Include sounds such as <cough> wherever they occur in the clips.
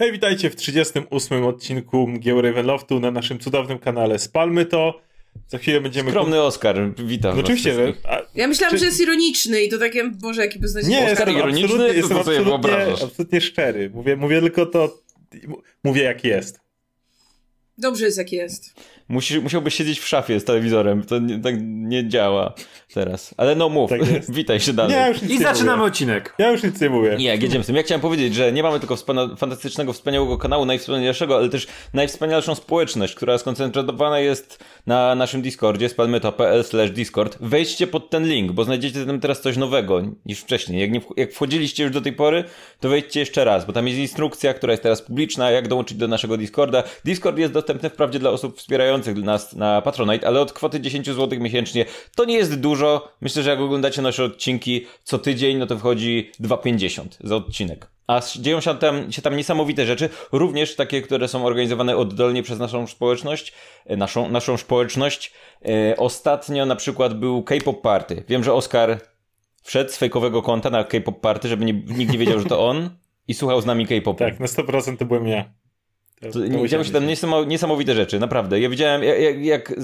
Hej, witajcie w 38 odcinku Mgieł Ravenloftu na naszym cudownym kanale Spalmy to. Za chwilę będziemy... Skromny Oskar, witam no, Oczywiście, a... Ja myślałam, czy... że jest ironiczny i to takie, Boże, jaki beznadziejny. Nie, Oskar jestem ironiczny? absolutnie, jestem to, absolutnie, absolutnie szczery. Mówię, mówię tylko to, mówię jak jest. Dobrze jest jak jest. Musisz, musiałbyś siedzieć w szafie z telewizorem. To nie, tak nie działa teraz. Ale no mów, tak <laughs> witaj się dalej. Nie, już I zaczynamy mówię. odcinek. Ja już nic nie mówię. Nie, jedziemy z tym. Ja chciałem powiedzieć, że nie mamy tylko fantastycznego, wspaniałego kanału, najwspanialszego, ale też najwspanialszą społeczność, która skoncentrowana jest na naszym Discordzie, spalmyto.pl slash Discord. Wejdźcie pod ten link, bo znajdziecie tam teraz coś nowego niż wcześniej. Jak, nie, jak wchodziliście już do tej pory, to wejdźcie jeszcze raz, bo tam jest instrukcja, która jest teraz publiczna, jak dołączyć do naszego Discorda. Discord jest dostępny wprawdzie dla osób wspierających nas na Patronite, ale od kwoty 10 zł miesięcznie to nie jest dużo. Myślę, że jak oglądacie nasze odcinki co tydzień, no to wchodzi 2,50 za odcinek. A dzieją się tam, się tam niesamowite rzeczy, również takie, które są organizowane oddolnie przez naszą społeczność, e, naszą, naszą społeczność. E, ostatnio na przykład był K-pop party. Wiem, że Oskar wszedł z fejkowego konta na K-pop party, żeby nie, nikt nie wiedział, że to on i słuchał z nami K-popu. Tak, na 100% to byłem ja. Działy się tam niesamowite rzeczy, naprawdę. Ja widziałem, jak, jak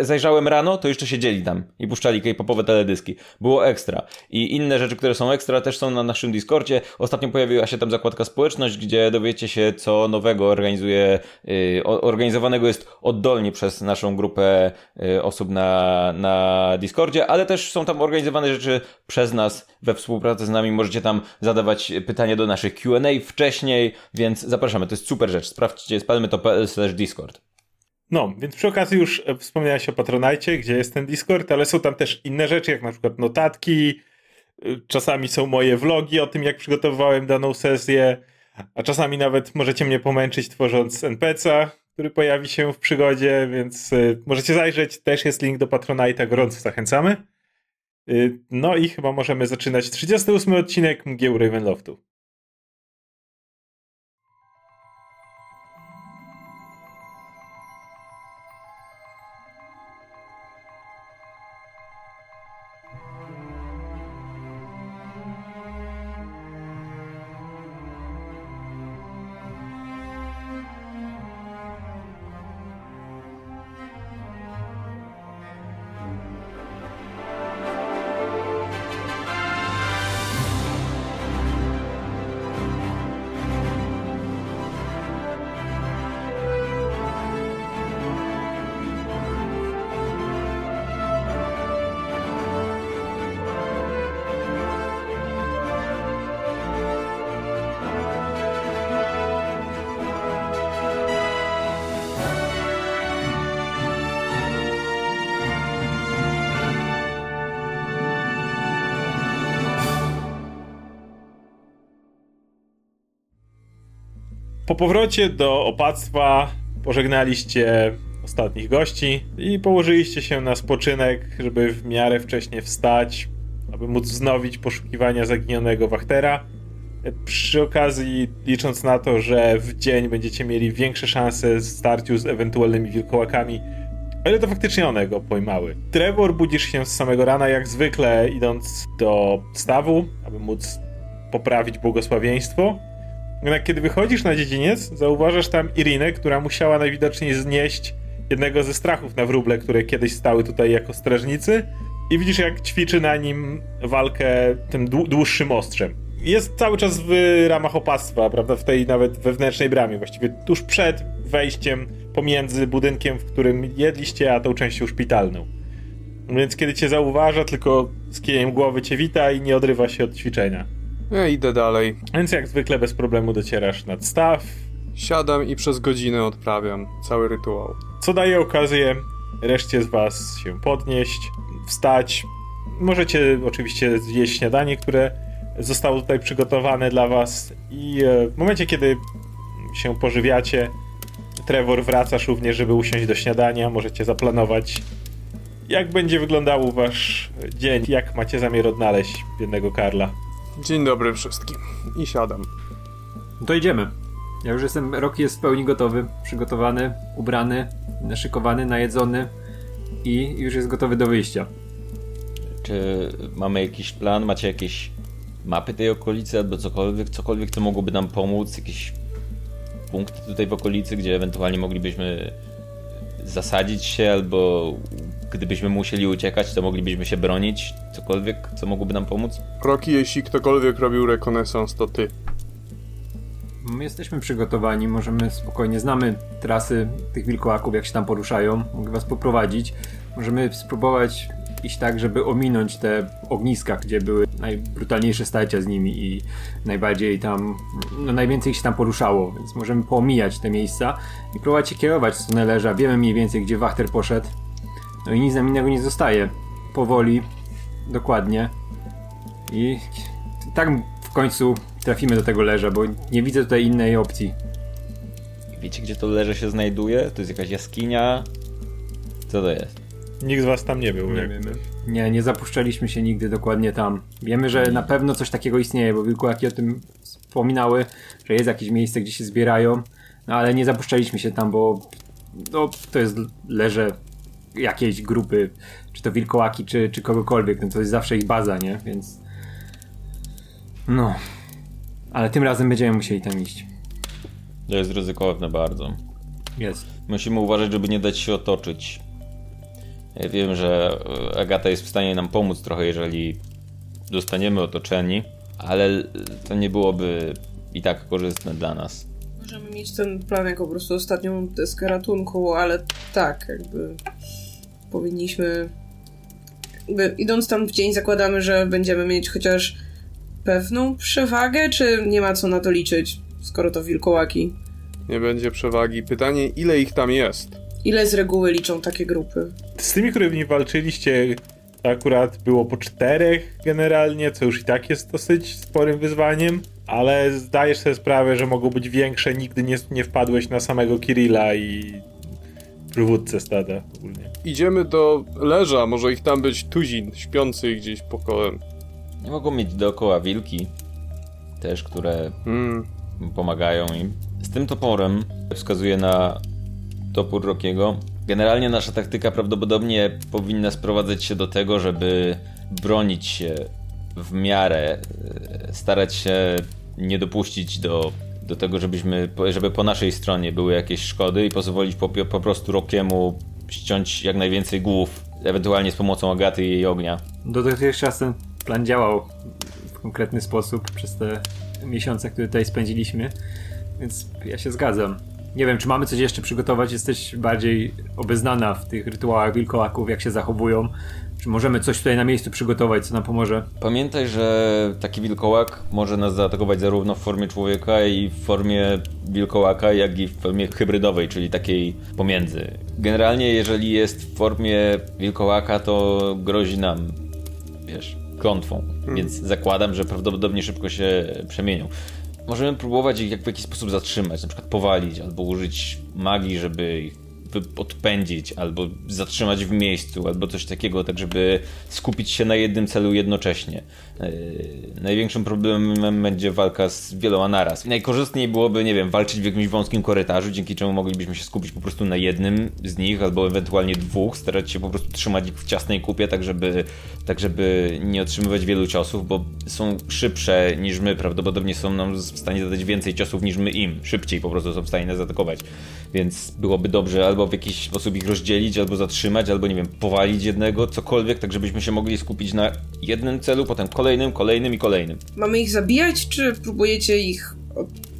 zajrzałem rano, to jeszcze siedzieli tam i puszczali k-popowe teledyski. Było ekstra. I inne rzeczy, które są ekstra, też są na naszym Discordzie. Ostatnio pojawiła się tam zakładka społeczność, gdzie dowiecie się, co nowego organizuje, yy, organizowanego jest oddolnie przez naszą grupę yy, osób na, na Discordzie, ale też są tam organizowane rzeczy przez nas we współpracy z nami. Możecie tam zadawać pytania do naszych Q&A wcześniej, więc zapraszamy. To jest super rzecz sprawdźcie spalmy.pl slash discord. No, więc przy okazji już e, wspomniałeś o Patronajcie, gdzie jest ten Discord, ale są tam też inne rzeczy, jak na przykład notatki, y, czasami są moje vlogi o tym, jak przygotowywałem daną sesję, a czasami nawet możecie mnie pomęczyć tworząc NPC-a, który pojawi się w przygodzie, więc y, możecie zajrzeć, też jest link do Patronite'a, gorąco zachęcamy. Y, no i chyba możemy zaczynać 38 odcinek Mgieł Ravenloftu. Powrocie do opactwa pożegnaliście ostatnich gości i położyliście się na spoczynek, żeby w miarę wcześnie wstać, aby móc wznowić poszukiwania zaginionego Wachtera. Przy okazji, licząc na to, że w dzień będziecie mieli większe szanse w starciu z ewentualnymi wilkołakami, ale to faktycznie one go pojmały. Trevor budzisz się z samego rana, jak zwykle, idąc do stawu, aby móc poprawić błogosławieństwo. Jednak kiedy wychodzisz na dziedziniec, zauważasz tam Irinę, która musiała najwidoczniej znieść jednego ze strachów na wróble, które kiedyś stały tutaj jako strażnicy i widzisz jak ćwiczy na nim walkę tym dłuższym ostrzem. Jest cały czas w ramach opactwa, prawda, w tej nawet wewnętrznej bramie, właściwie tuż przed wejściem pomiędzy budynkiem, w którym jedliście, a tą częścią szpitalną. Więc kiedy cię zauważa, tylko z kijem głowy cię wita i nie odrywa się od ćwiczenia. Ja idę dalej. Więc jak zwykle bez problemu docierasz nad staw. Siadam i przez godzinę odprawiam cały rytuał. Co daje okazję reszcie z was się podnieść, wstać. Możecie oczywiście zjeść śniadanie, które zostało tutaj przygotowane dla was i e, w momencie, kiedy się pożywiacie, Trevor wracasz również, żeby usiąść do śniadania. Możecie zaplanować, jak będzie wyglądał wasz dzień, jak macie zamiar odnaleźć biednego Karla. Dzień dobry wszystkim. I siadam. To idziemy. Ja już jestem, rok jest w pełni gotowy, przygotowany, ubrany, naszykowany, najedzony i już jest gotowy do wyjścia. Czy mamy jakiś plan, macie jakieś mapy tej okolicy albo cokolwiek, cokolwiek, co mogłoby nam pomóc, jakieś punkty tutaj w okolicy, gdzie ewentualnie moglibyśmy zasadzić się, albo gdybyśmy musieli uciekać, to moglibyśmy się bronić? Cokolwiek, co mogłoby nam pomóc? Roki, jeśli ktokolwiek robił rekonesans, to ty. My jesteśmy przygotowani, możemy spokojnie, znamy trasy tych wilkołaków, jak się tam poruszają, mogę was poprowadzić. Możemy spróbować iść tak, żeby ominąć te ogniska, gdzie były najbrutalniejsze starcia z nimi i najbardziej tam, no najwięcej się tam poruszało, więc możemy poomijać te miejsca i próbować się kierować w stronę leża. Wiemy mniej więcej, gdzie Wachter poszedł, no i nic nam innego nie zostaje. Powoli, dokładnie i tak w końcu trafimy do tego leża, bo nie widzę tutaj innej opcji. Wiecie, gdzie to leże się znajduje? To jest jakaś jaskinia? Co to jest? Nikt z was tam nie był. Nie jak- wiemy. Nie, nie zapuszczaliśmy się nigdy dokładnie tam. Wiemy, że na pewno coś takiego istnieje, bo wilkołaki o tym wspominały, że jest jakieś miejsce, gdzie się zbierają, no ale nie zapuszczaliśmy się tam, bo no, to jest leże jakiejś grupy, czy to wilkołaki, czy, czy kogokolwiek, no to jest zawsze ich baza, nie? Więc no. Ale tym razem będziemy musieli tam iść. To jest ryzykowne bardzo. Jest. Musimy uważać, żeby nie dać się otoczyć. Ja wiem, że e, Agata jest w stanie nam pomóc trochę, jeżeli zostaniemy otoczeni, ale to nie byłoby i tak korzystne dla nas. Możemy mieć ten plan jako po prostu ostatnią deskę ratunku, ale tak, jakby powinniśmy. Jakby idąc tam w dzień, zakładamy, że będziemy mieć chociaż pewną przewagę, czy nie ma co na to liczyć, skoro to wilkołaki? Nie będzie przewagi. Pytanie, ile ich tam jest? Ile z reguły liczą takie grupy? Z tymi, którymi walczyliście, to akurat było po czterech generalnie, co już i tak jest dosyć sporym wyzwaniem, ale zdajesz sobie sprawę, że mogą być większe, nigdy nie, nie wpadłeś na samego Kirilla i przywódcę stada ogólnie. Idziemy do leża, może ich tam być tuzin, śpiący gdzieś pokołem. Nie mogą mieć dookoła wilki, też, które Hmm. pomagają im. Z tym toporem wskazuje na topór Rokiego. Generalnie nasza taktyka prawdopodobnie powinna sprowadzać się do tego, żeby bronić się w miarę, e, starać się nie dopuścić do, do tego, żebyśmy, żeby po naszej stronie były jakieś szkody i pozwolić po, po prostu Rokiemu ściąć jak najwięcej głów, ewentualnie z pomocą Agaty i jej ognia. Dotychczas ten plan działał w konkretny sposób przez te miesiące, które tutaj spędziliśmy, więc ja się zgadzam. Nie wiem, czy mamy coś jeszcze przygotować? Jesteś bardziej obeznana w tych rytuałach wilkołaków, jak się zachowują. Czy możemy coś tutaj na miejscu przygotować, co nam pomoże? Pamiętaj, że taki wilkołak może nas zaatakować zarówno w formie człowieka i w formie wilkołaka, jak i w formie hybrydowej, czyli takiej pomiędzy. Generalnie, jeżeli jest w formie wilkołaka, to grozi nam, wiesz, klątwą, więc zakładam, że prawdopodobnie szybko się przemienią. Możemy próbować ich jak w jakiś sposób zatrzymać, na przykład powalić albo użyć magii, żeby ich odpędzić, albo zatrzymać w miejscu, albo coś takiego, tak żeby skupić się na jednym celu jednocześnie. Yy, największym problemem będzie walka z wieloma naraz. Najkorzystniej byłoby, nie wiem, walczyć w jakimś wąskim korytarzu, dzięki czemu moglibyśmy się skupić po prostu na jednym z nich, albo ewentualnie dwóch, starać się po prostu trzymać ich w ciasnej kupie, tak żeby, tak żeby nie otrzymywać wielu ciosów, bo są szybsze niż my, prawdopodobnie są nam w stanie zadać więcej ciosów niż my im. Szybciej po prostu są w stanie nas atakować. Więc byłoby dobrze albo w jakiś sposób ich rozdzielić, albo zatrzymać, albo nie wiem, powalić jednego, cokolwiek, tak żebyśmy się mogli skupić na jednym celu, potem kolejnym, kolejnym i kolejnym. Mamy ich zabijać, czy próbujecie ich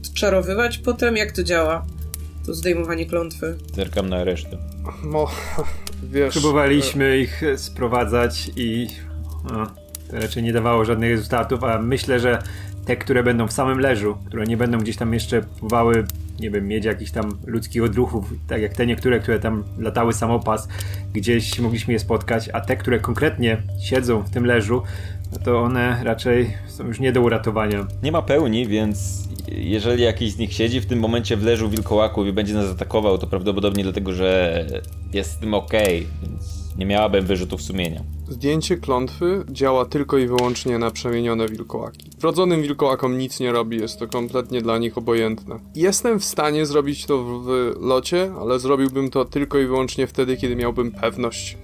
odczarowywać potem? Jak to działa? To zdejmowanie klątwy. Zerkam na resztę. No, wiesz... Próbowaliśmy ich sprowadzać i no, to raczej nie dawało żadnych rezultatów, a myślę, że te, które będą w samym leżu, które nie będą gdzieś tam jeszcze próbowały, nie wiem, mieć jakichś tam ludzkich odruchów, tak jak te niektóre, które tam latały samopas, gdzieś mogliśmy je spotkać, a te, które konkretnie siedzą w tym leżu, no to one raczej są już nie do uratowania. Nie ma pełni, więc jeżeli jakiś z nich siedzi w tym momencie w leżu wilkołaków i będzie nas atakował, to prawdopodobnie dlatego, że jest z tym okej, więc nie miałabym wyrzutów sumienia. Zdjęcie klątwy działa tylko i wyłącznie na przemienione wilkołaki. Wrodzonym wilkołakom nic nie robi, jest to kompletnie dla nich obojętne. Jestem w stanie zrobić to w, locie, ale zrobiłbym to tylko i wyłącznie wtedy, kiedy miałbym pewność,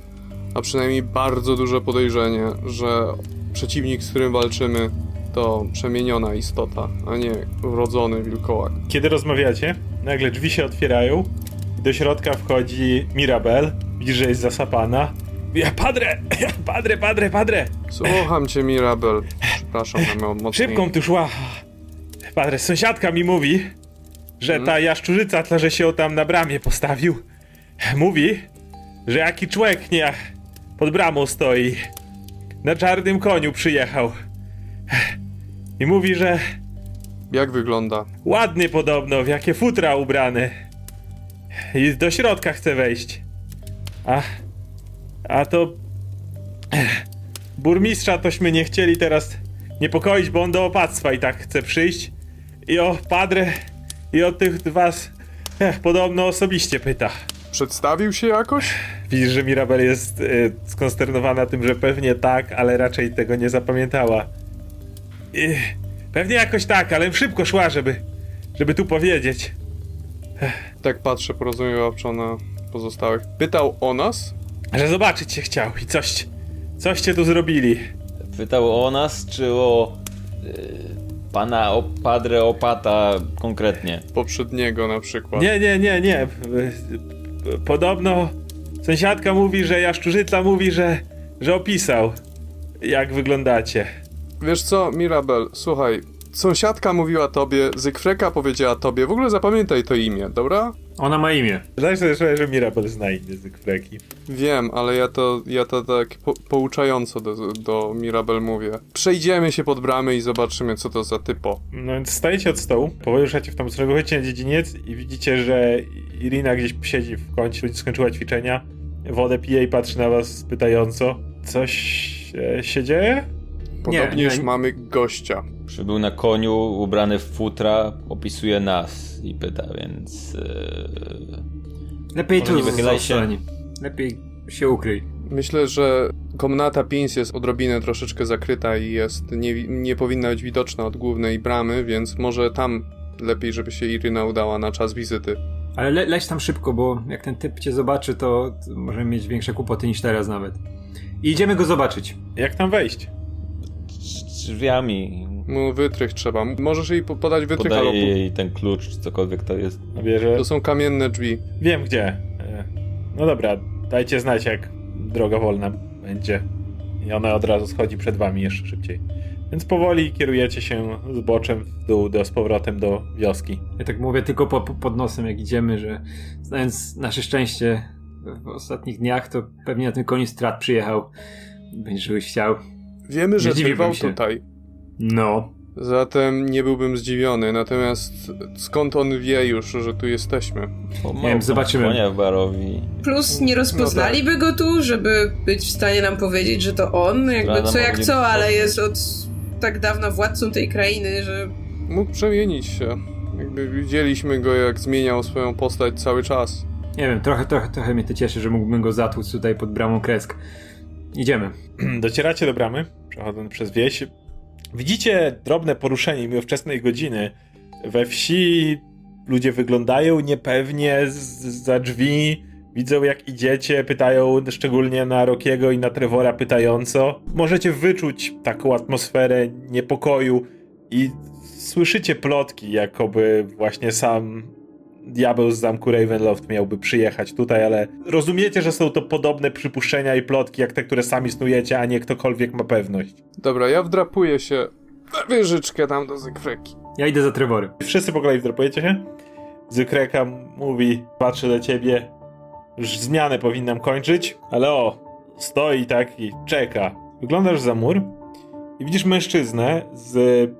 a przynajmniej bardzo duże podejrzenie, że przeciwnik, z którym walczymy, to przemieniona istota, a nie wrodzony wilkołak. Kiedy rozmawiacie, nagle drzwi się otwierają do środka wchodzi Mirabel. Jest zasapana. Ja, padre! Padre, padre, padre! Słucham cię, Mirabel. Przepraszam mocniej. Szybką tu szła. Padre, sąsiadka mi mówi, że ta jaszczurzyca, tla, że się tam na bramie postawił, mówi, że jaki człowiek nie pod bramą stoi. Na czarnym koniu przyjechał. I mówi, że Jak wygląda? ładny podobno, w jakie futra ubrany. I do środka chce wejść. A, a to... Burmistrza tośmy nie chcieli teraz niepokoić, bo on do opactwa i tak chce przyjść. I o padre, i o tych was eh, podobno osobiście pyta. Przedstawił się jakoś? Widzisz, że Mirabel jest y, skonsternowana tym, że pewnie tak, ale raczej tego nie zapamiętała. Pewnie jakoś tak, ale szybko szła, żeby, żeby tu powiedzieć. Tak patrzę porozumiewawczo na pozostałych. Pytał o nas? Że zobaczyć się chciał i coś, coście tu zrobili. Pytał o nas, czy o y, pana o Padre Opata konkretnie? Poprzedniego na przykład. Nie, nie, nie, nie. Podobno sąsiadka mówi, że jaszczurzyca mówi, że, że opisał, jak wyglądacie. Wiesz co, Mirabel, słuchaj. Sąsiadka mówiła tobie, Zygfreka powiedziała tobie. W ogóle zapamiętaj to imię, dobra? Ona ma imię. Znasz sobie, że- że Mirabel zna inny z Freki. Wiem, ale ja to, ja to tak po, pouczająco do, do Mirabel mówię. Przejdziemy się pod bramy i zobaczymy, co to za typo. No więc stajecie od stołu, powoli ruszacie w tą stronę, wychodzicie na dziedziniec i widzicie, że Irina gdzieś siedzi w kącie, skończyła ćwiczenia, wodę pije i patrzy na was pytająco. Coś e, się dzieje? Podobnież nie. mamy gościa. Przybył na koniu, ubrany w futra, opisuje nas i pyta, więc... y, Lepiej Może tu nie wychylaj się. zostań. Lepiej się ukryj. Myślę, że komnata Pins jest odrobinę troszeczkę zakryta i jest nie, nie powinna być widoczna od głównej bramy, więc może tam lepiej, żeby się Iryna udała na czas wizyty. Ale le leć tam szybko, bo jak ten typ cię zobaczy, to, to możemy mieć większe kłopoty niż teraz nawet. I idziemy go zobaczyć. Jak tam wejść? Drzwiami. Mu wytrych trzeba. Możesz jej po- podać wytrych albo... Podaje jej ten klucz, czy cokolwiek to jest. Bierze. To są kamienne drzwi. Wiem gdzie. E, No dobra, dajcie znać jak droga wolna będzie. I ona od razu schodzi przed wami jeszcze szybciej. Więc powoli kierujecie się zboczem w dół do, z powrotem do wioski. Ja tak mówię tylko po, po, pod nosem, jak idziemy, że znając nasze szczęście w ostatnich dniach, to pewnie na tym koniu strat przyjechał. Będziesz chciał. Wiemy, że Nie się. tutaj. No. Zatem nie byłbym zdziwiony. Natomiast skąd on wie już, że tu jesteśmy? Pomału wiem, zobaczymy. Barowi. Plus nie rozpoznaliby go tu, żeby być w stanie nam powiedzieć, że to on, jakby Strada co jak co, ale jest od tak dawna władcą tej krainy, że Mógł przemienić się. Jakby widzieliśmy go, jak zmieniał swoją postać cały czas. Nie wiem, trochę, trochę, trochę mnie to cieszy, że mógłbym go zatłuc tutaj pod bramą Kresk. Idziemy. Docieracie do bramy, przechodząc przez wieś. Widzicie drobne poruszenie mimo wczesnej godziny. We wsi ludzie wyglądają niepewnie za drzwi. Widzą jak idziecie, pytają szczególnie na Rokiego i na Trevora pytająco. Możecie wyczuć taką atmosferę niepokoju i słyszycie plotki, jakoby właśnie sam diabeł z zamku Ravenloft miałby przyjechać tutaj, ale rozumiecie, że są to podobne przypuszczenia i plotki, jak te, które sami snujecie, a nie ktokolwiek ma pewność. Dobra, ja wdrapuję się na wieżyczkę tam do Zygfreki. Ja idę za Trevorem. Wszyscy po kolei wdrapujecie się? Zykreka mówi, patrzy do ciebie, już zmianę powinnam kończyć, ale o, stoi tak i czeka. Wyglądasz za mur i widzisz mężczyznę z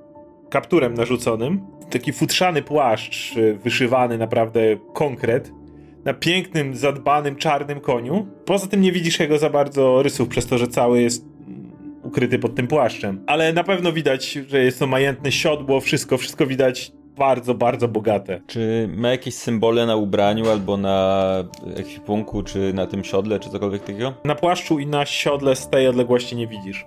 kapturem narzuconym, taki futrzany płaszcz, y, wyszywany naprawdę konkret, na pięknym, zadbanym, czarnym koniu. Poza tym nie widzisz jego za bardzo rysów, przez to, że cały jest mm, ukryty pod tym płaszczem. Ale na pewno widać, że jest to majętne siodło, wszystko, wszystko widać bardzo, bardzo bogate. Czy ma jakieś symbole na ubraniu, albo na ekwipunku, czy na tym siodle, czy cokolwiek takiego? Na płaszczu i na siodle z tej odległości nie widzisz.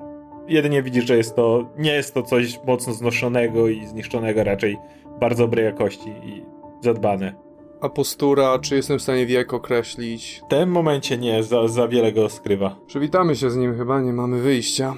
Jedynie widzisz, że jest to, nie jest to coś mocno znoszonego i zniszczonego, raczej bardzo dobrej jakości i zadbane. A postura, czy jestem w stanie wiek określić? W tym momencie nie, za, za wiele go skrywa. Przywitamy się z nim, chyba nie mamy wyjścia.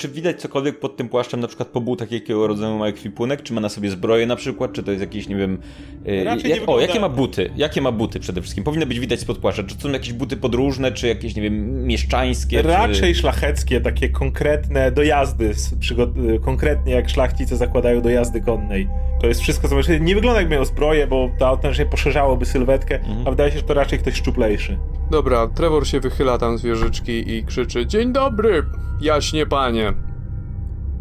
Czy widać cokolwiek pod tym płaszczem, na przykład po butach, jakiego rodzaju ma ekwipunek? Czy ma na sobie zbroję na przykład? Czy to jest jakieś, nie wiem... Yy, Raczej nie jak, wygląda- O, jakie ma buty? Jakie ma buty przede wszystkim? Powinno być widać spod płaszcza. Czy to są jakieś buty podróżne, czy jakieś, nie wiem, mieszczańskie? Raczej Czy... szlacheckie, takie konkretne dojazdy, przygo- konkretnie jak szlachcice zakładają do jazdy konnej. To jest wszystko, co nie wygląda jak miał zbroję, bo to autentycznie poszerzałoby sylwetkę, Mhm. a wydaje się, że to raczej ktoś szczuplejszy. Dobra, Trevor się wychyla tam z wieżyczki i krzyczy Dzień dobry, jaśnie panie.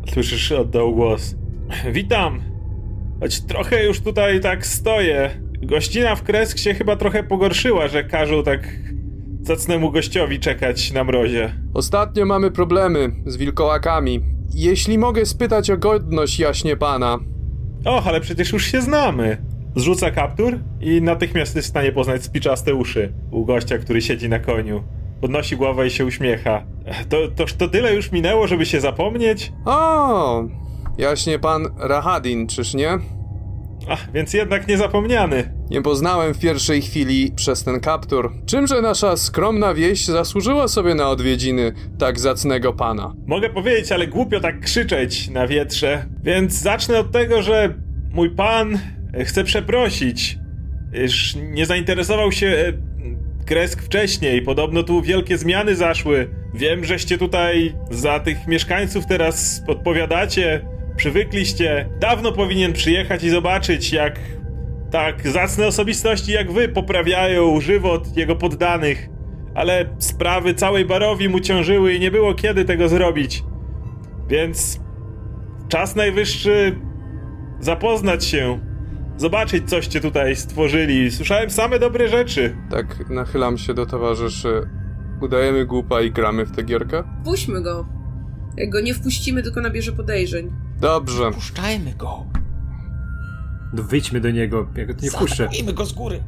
Słyszysz od dołu głos. <clears throat> Witam! Choć trochę już tutaj tak stoję. Gościna w Kresk się chyba trochę pogorszyła, że każą tak zacnemu gościowi czekać na mrozie. Ostatnio mamy problemy z wilkołakami. Jeśli mogę spytać o godność jaśnie pana. Och, ale przecież już się znamy. Zrzuca kaptur i natychmiast jest w stanie poznać spiczaste uszy u gościa, który siedzi na koniu. Podnosi głowę i się uśmiecha. To, toż to tyle już minęło, żeby się zapomnieć? O, jaśnie pan Rahadin, czyż nie? Ach, więc jednak niezapomniany. Nie poznałem w pierwszej chwili przez ten kaptur. Czymże nasza skromna wieś zasłużyła sobie na odwiedziny tak zacnego pana? Mogę powiedzieć, ale głupio tak krzyczeć na wietrze. Więc zacznę od tego, że mój pan chce przeprosić, iż nie zainteresował się e, Kresk wcześniej. Podobno tu wielkie zmiany zaszły. Wiem, żeście tutaj za tych mieszkańców teraz odpowiadacie, przywykliście. Dawno powinien przyjechać i zobaczyć, jak tak zacne osobistości jak wy poprawiają żywot jego poddanych. Ale sprawy całej barowi mu ciążyły i nie było kiedy tego zrobić. Więc czas najwyższy zapoznać się, zobaczyć coście tutaj stworzyli. Słyszałem same dobre rzeczy. Tak nachylam się do towarzyszy. Udajemy głupa i gramy w tę gierkę? Puśćmy go. Jak go nie wpuścimy, tylko nabierze podejrzeń. Dobrze. Puszczajmy go! No wyjdźmy do niego, ja go nie puszczę. Zaatakujmy go z góry!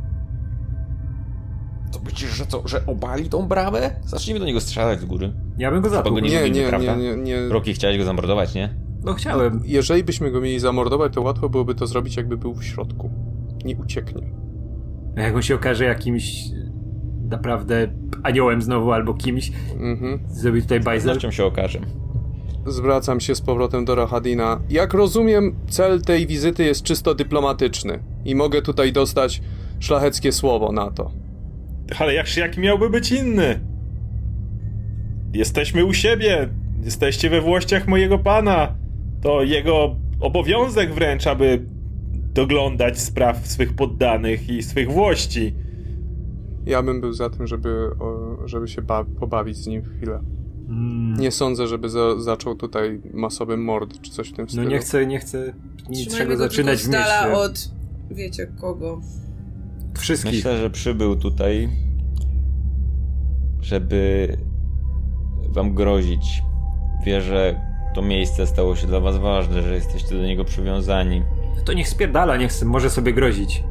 To myślisz, że co, że obali tą bramę? Zacznijmy do niego strzelać z góry. Ja bym go zabił. go nie Nie, lubimy, nie, nie, nie, nie. Roki, chciałeś go zamordować, nie? No chciałem. Jeżeli byśmy go mieli zamordować, to łatwo byłoby to zrobić, jakby był w środku. Nie ucieknie. A jak on się okaże jakimś naprawdę aniołem znowu albo kimś, Mhm. zrobi tutaj Z bajzel. pewnością się okaże. Zwracam się z powrotem do Rahadina. Jak rozumiem, cel tej wizyty jest czysto dyplomatyczny i mogę tutaj dostać szlacheckie słowo na to. Ale jak, jaki miałby być inny? Jesteśmy u siebie, jesteście we włościach mojego pana. To jego obowiązek wręcz, aby doglądać spraw swych poddanych i swych włości. Ja bym był za tym, żeby, żeby się ba- pobawić z nim chwilę. Mm. Nie sądzę, żeby za- zaczął tutaj masowy mord czy coś w tym No stylu. nie chcę, nie chcę niczego zaczynać z dala od... Wiecie kogo. Wszystkich. Myślę, że przybył tutaj, żeby wam grozić. Wie, że to miejsce stało się dla was ważne, że jesteście do niego przywiązani. To niech spierdala, niech może sobie grozić.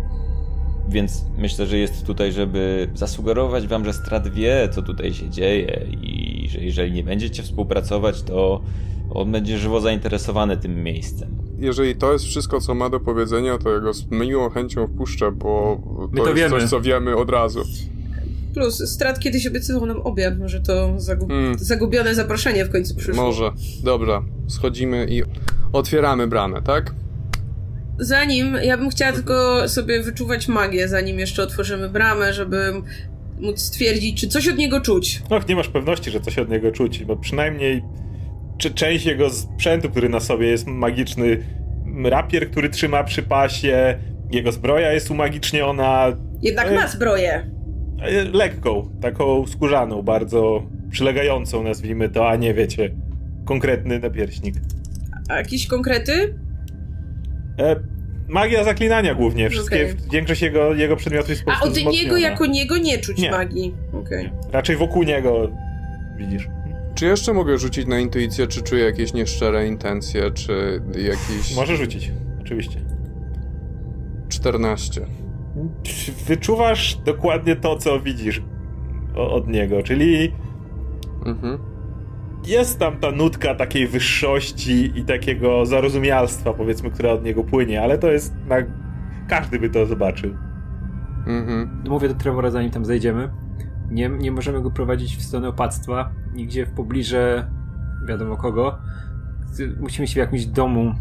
Więc myślę, że jest tutaj, żeby zasugerować wam, że Strat wie, co tutaj się dzieje i że jeżeli nie będziecie współpracować, to on będzie żywo zainteresowany tym miejscem. Jeżeli to jest wszystko, co ma do powiedzenia, to ja go z miłą chęcią wpuszczę, bo My to, to jest wiemy. coś, co wiemy od razu. Plus, Strat kiedyś obiecywał nam obiad, może to zagu- Hmm. zagubione zaproszenie w końcu przyszło. Może. Dobra, schodzimy i otwieramy bramę, tak? Zanim, ja bym chciała tylko sobie wyczuwać magię, zanim jeszcze otworzymy bramę, żeby móc stwierdzić, czy coś od niego czuć. Och, nie masz pewności, że coś od niego czuć, bo przynajmniej czy część jego sprzętu, który na sobie jest magiczny, rapier, który trzyma przy pasie, jego zbroja jest umagiczniona, Jednak Ej. ma zbroję. Lekką, taką skórzaną, bardzo przylegającą, nazwijmy to, a nie wiecie, konkretny napierśnik. A jakieś konkrety? E, magia zaklinania głównie, wszystkie, Okej. większość jego, jego przedmiotów jest po A od niego wzmocniona. jako niego nie czuć Nie. magii. Okej. Raczej wokół niego, widzisz. Czy jeszcze mogę rzucić na intuicję, czy czuję jakieś nieszczere intencje, czy jakieś... Może rzucić, oczywiście. 14. Wyczuwasz dokładnie to, co widzisz od niego, czyli Mhm. jest tam ta nutka takiej wyższości i takiego zarozumialstwa, powiedzmy, która od niego płynie, ale to jest. Na... Każdy by to zobaczył. Mhm. Mówię do Trevora, zanim tam zejdziemy. Nie, nie możemy go prowadzić w stronę opactwa, nigdzie w pobliże wiadomo kogo. musimy się w jakimś domu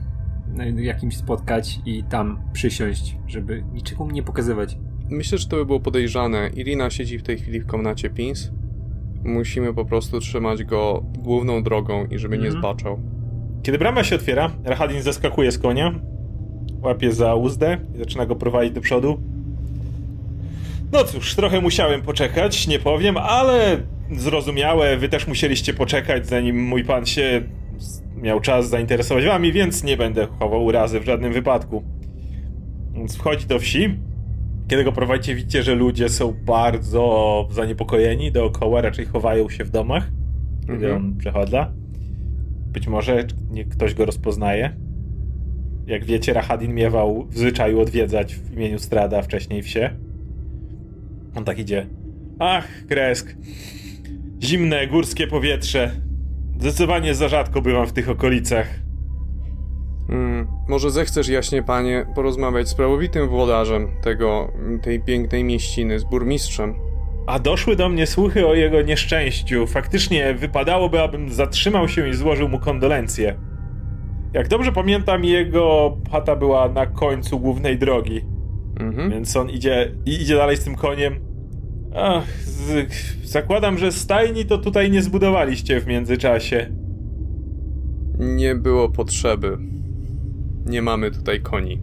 jakimś spotkać i tam przysiąść, żeby niczego mu nie pokazywać. Myślę, że to by było podejrzane. Irina siedzi w tej chwili w komnacie Pins. Musimy po prostu trzymać go główną drogą i żeby nie Mhm. zbaczał. Kiedy brama się otwiera, Rahadin zeskakuje z konia, łapie za uzdę i zaczyna go prowadzić do przodu. No cóż, trochę musiałem poczekać, nie powiem, ale zrozumiałe, wy też musieliście poczekać, zanim mój pan się miał czas zainteresować wami, więc nie będę chował urazy w żadnym wypadku. Więc wchodzi do wsi. Kiedy go prowadzicie, widzicie, że ludzie są bardzo zaniepokojeni dookoła, raczej chowają się w domach, kiedy Mhm. on przechodla. Być może ktoś go rozpoznaje. Jak wiecie, Rahadin miewał w zwyczaju odwiedzać w imieniu Strada wcześniej wsie. On tak idzie. Ach, Kresk. Zimne, górskie powietrze. Zdecydowanie za rzadko bywam w tych okolicach. Mm, może zechcesz, jaśnie panie, porozmawiać z prawowitym włodarzem tego, tej pięknej mieściny, z burmistrzem. A doszły do mnie słuchy o jego nieszczęściu. Faktycznie wypadałoby, abym zatrzymał się i złożył mu kondolencje. Jak dobrze pamiętam, jego chata była na końcu głównej drogi. Mhm. Więc on idzie idzie dalej z tym koniem. Ach, z, zakładam, że stajni to tutaj nie zbudowaliście w międzyczasie. Nie było potrzeby. Nie mamy tutaj koni.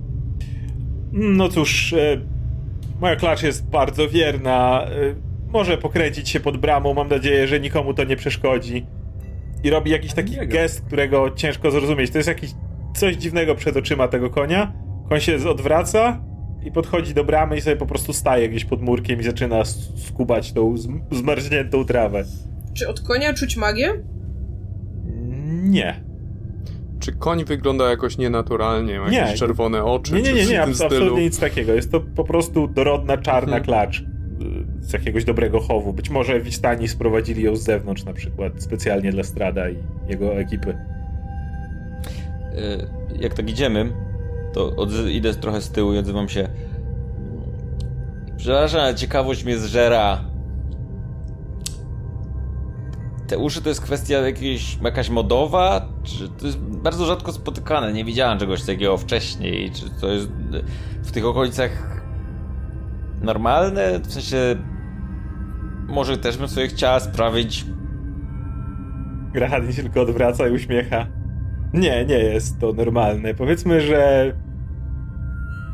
No cóż, e, moja klacz jest bardzo wierna. E, może pokręcić się pod bramą, mam nadzieję, że nikomu to nie przeszkodzi. I robi jakiś taki Jego. gest, którego ciężko zrozumieć. To jest jakiś coś dziwnego przed oczyma tego konia. Koń się odwraca i podchodzi do bramy i sobie po prostu staje gdzieś pod murkiem i zaczyna skubać tą zm- zmarzniętą trawę. Czy od konia czuć magię? Nie. Czy koń wygląda jakoś nienaturalnie? Ma Nie. jakieś czerwone oczy? Nie, nie, nie, nie, w tym abs- stylu? absolutnie nic takiego. Jest to po prostu dorodna czarna Mhm. klacz y, z jakiegoś dobrego chowu. Być może Wistani sprowadzili ją z zewnątrz na przykład, specjalnie dla Strada i jego ekipy. E, jak tak idziemy, to idę trochę z tyłu i odzywam się. Przepraszam, ale ciekawość mnie zżera. Te uszy to jest kwestia jakiejś, jakaś modowa? Czy to jest bardzo rzadko spotykane? Nie widziałem czegoś takiego wcześniej. Czy to jest w tych okolicach normalne? W sensie, może też bym sobie chciała sprawić Grahadin się tylko odwraca i uśmiecha. Nie, nie jest to normalne. Powiedzmy, że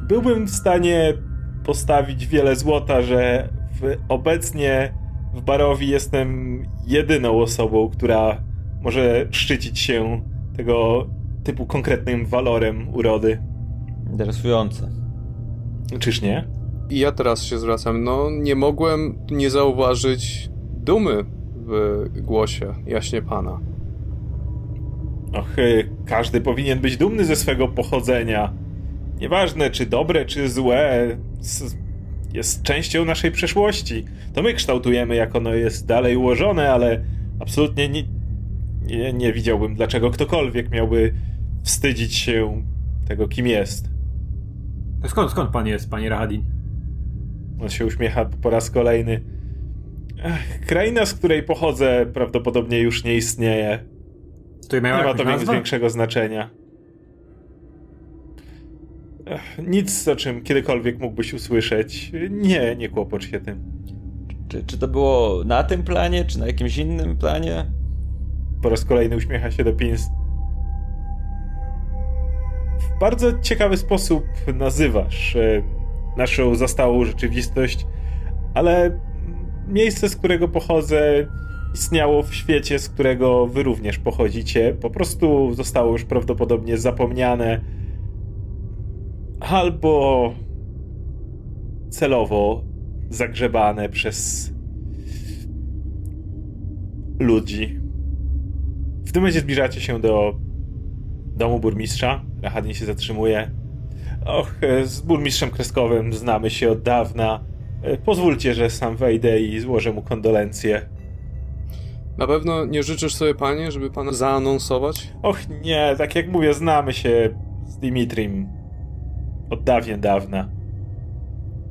byłbym w stanie postawić wiele złota, że w, obecnie w Barowi jestem jedyną osobą, która może szczycić się tego typu konkretnym walorem urody. interesujące. Czyż nie? I ja teraz się zwracam. No, nie mogłem nie zauważyć dumy w głosie jaśnie pana. Och, y, każdy powinien być dumny ze swego pochodzenia. Nieważne, czy dobre, czy złe, jest częścią naszej przeszłości. To my kształtujemy, jak ono jest dalej ułożone, ale absolutnie nie, nie, nie widziałbym, dlaczego ktokolwiek miałby wstydzić się tego, kim jest. Skąd, skąd pan jest, panie Rahadin? On się uśmiecha po raz kolejny. Ech, kraina, z której pochodzę, prawdopodobnie już nie istnieje. To Nie ma to nazwę? większego znaczenia. Nic, o czym kiedykolwiek mógłbyś usłyszeć. Nie, nie kłopocz się tym. Czy, czy to było na tym planie, czy na jakimś innym planie? Po raz kolejny uśmiecha się do Pins. W bardzo ciekawy sposób nazywasz e, naszą zastałą rzeczywistość, ale miejsce, z którego pochodzę, istniało w świecie, z którego wy również pochodzicie. Po prostu zostało już prawdopodobnie zapomniane albo celowo zagrzebane przez ludzi. W tym momencie zbliżacie się do domu burmistrza. Rahadin się zatrzymuje. Och, e, z burmistrzem Kreskowym znamy się od dawna. E, Pozwólcie, że sam wejdę i złożę mu kondolencje. Na pewno nie życzysz sobie, panie, żeby pana zaanonsować? Och nie, tak jak mówię, znamy się z Dimitrim od dawien dawna.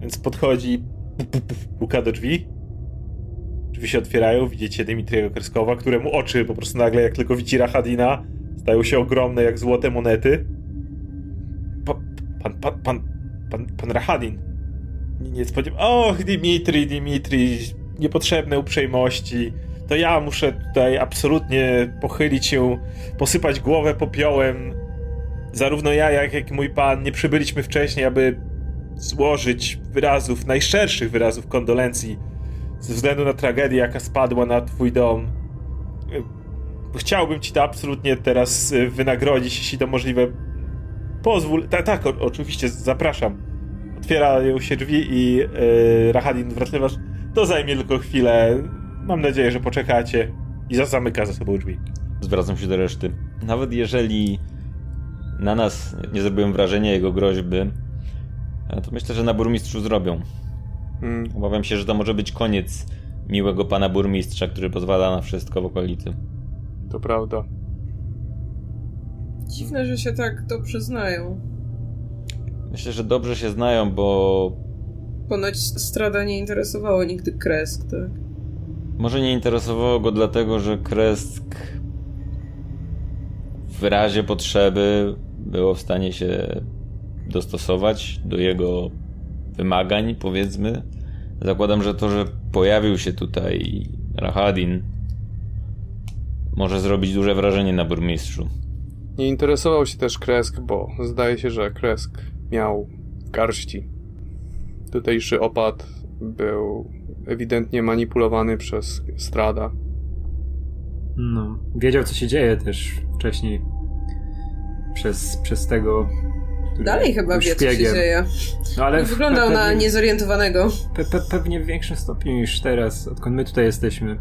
Więc podchodzi, pu, pu, pu, puka do drzwi. Drzwi się otwierają, widzicie Dimitriego Kreskowa, któremu oczy po prostu nagle, jak tylko widzi Rahadina, stają się ogromne jak złote monety. Pa, pan, pan, pan, pan, pan Rahadin. Nie, nie spodziewał. Och, Dimitri, Dimitri, niepotrzebne uprzejmości. To ja muszę tutaj absolutnie pochylić się, posypać głowę popiołem. Zarówno ja, jak, jak i mój pan nie przybyliśmy wcześniej, aby złożyć wyrazów, najszerszych wyrazów kondolencji ze względu na tragedię, jaka spadła na twój dom. Chciałbym ci to absolutnie teraz y, wynagrodzić, jeśli to możliwe. Pozwól. Tak, tak, oczywiście, zapraszam. Otwierają się drzwi i yy, Rahadin wraclewasz. To zajmie tylko chwilę. Mam nadzieję, że poczekacie. I zamyka za sobą drzwi. Zwracam się do reszty. Nawet jeżeli na nas nie zrobiłem wrażenia jego groźby, e, to myślę, że na burmistrzu zrobią. Hmm. Obawiam się, że to może być koniec miłego pana burmistrza, który pozwala na wszystko w okolicy. To prawda. Dziwne, że się tak dobrze znają. Myślę, że dobrze się znają, bo. Ponoć Strada nie interesowało nigdy Kresk, tak? Może nie interesowało go dlatego, że Kresk w razie potrzeby było w stanie się dostosować do jego wymagań, powiedzmy. Zakładam, że to, że pojawił się tutaj Rahadin, może zrobić duże wrażenie na burmistrzu. Nie interesował się też Kresk, bo zdaje się, że Kresk miał garści. Tutejszy opad był ewidentnie manipulowany przez Strada. No, wiedział co się dzieje też wcześniej przez, przez tego Dalej chyba wie, co się dzieje. No, ale wyglądał pewnie, na niezorientowanego. Pe, pe, pewnie w większym stopniu niż teraz, odkąd my tutaj jesteśmy.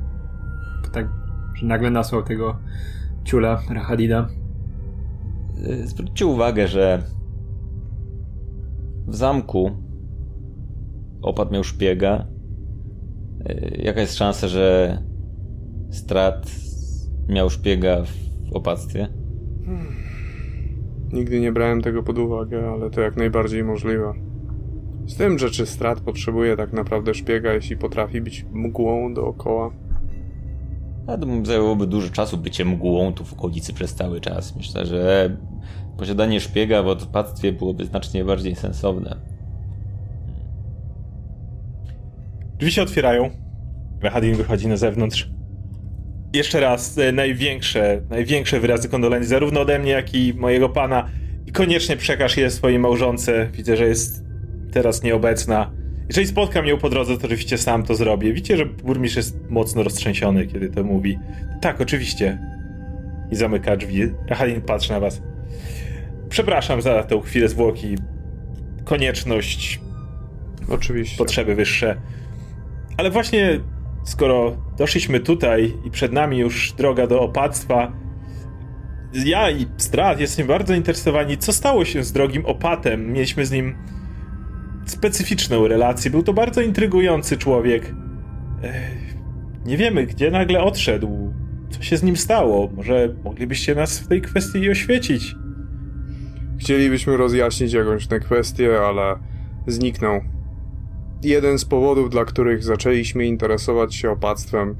Tak, że nagle nasłał tego ciula Rahadida. Y, zwróćcie uwagę, że w zamku opad miał szpiega. Y, jaka jest szansa, że Strat miał szpiega w opactwie? Hmm. Nigdy nie brałem tego pod uwagę, ale to jak najbardziej możliwe. Z tym, że czy Strat potrzebuje tak naprawdę szpiega, jeśli potrafi być mgłą dookoła? A to zajęłoby dużo czasu bycie mgłą tu w okolicy przez cały czas. Myślę, że posiadanie szpiega w odpadztwie byłoby znacznie bardziej sensowne. Drzwi się otwierają. Rahadin wychodzi na zewnątrz. Jeszcze raz e, największe, największe wyrazy kondolencji zarówno ode mnie, jak i mojego pana. I koniecznie przekaż je swojej małżonce. Widzę, że jest teraz nieobecna. Jeżeli spotkam ją po drodze, to oczywiście sam to zrobię. Widzicie, że burmistrz jest mocno roztrzęsiony, kiedy to mówi. Tak, oczywiście. I zamyka drzwi. Rachalin patrzy na was. Przepraszam za tę chwilę zwłoki. Konieczność. Oczywiście. Potrzeby wyższe. Ale właśnie skoro doszliśmy tutaj i przed nami już droga do opactwa, ja i Strat jesteśmy bardzo interesowani, co stało się z drogim opatem. Mieliśmy z nim specyficzną relację. Był to bardzo intrygujący człowiek. Nie wiemy, gdzie nagle odszedł. Co się z nim stało? Może moglibyście nas w tej kwestii oświecić? Chcielibyśmy rozjaśnić jakąś tę kwestię, ale zniknął. Jeden z powodów, dla których zaczęliśmy interesować się opactwem,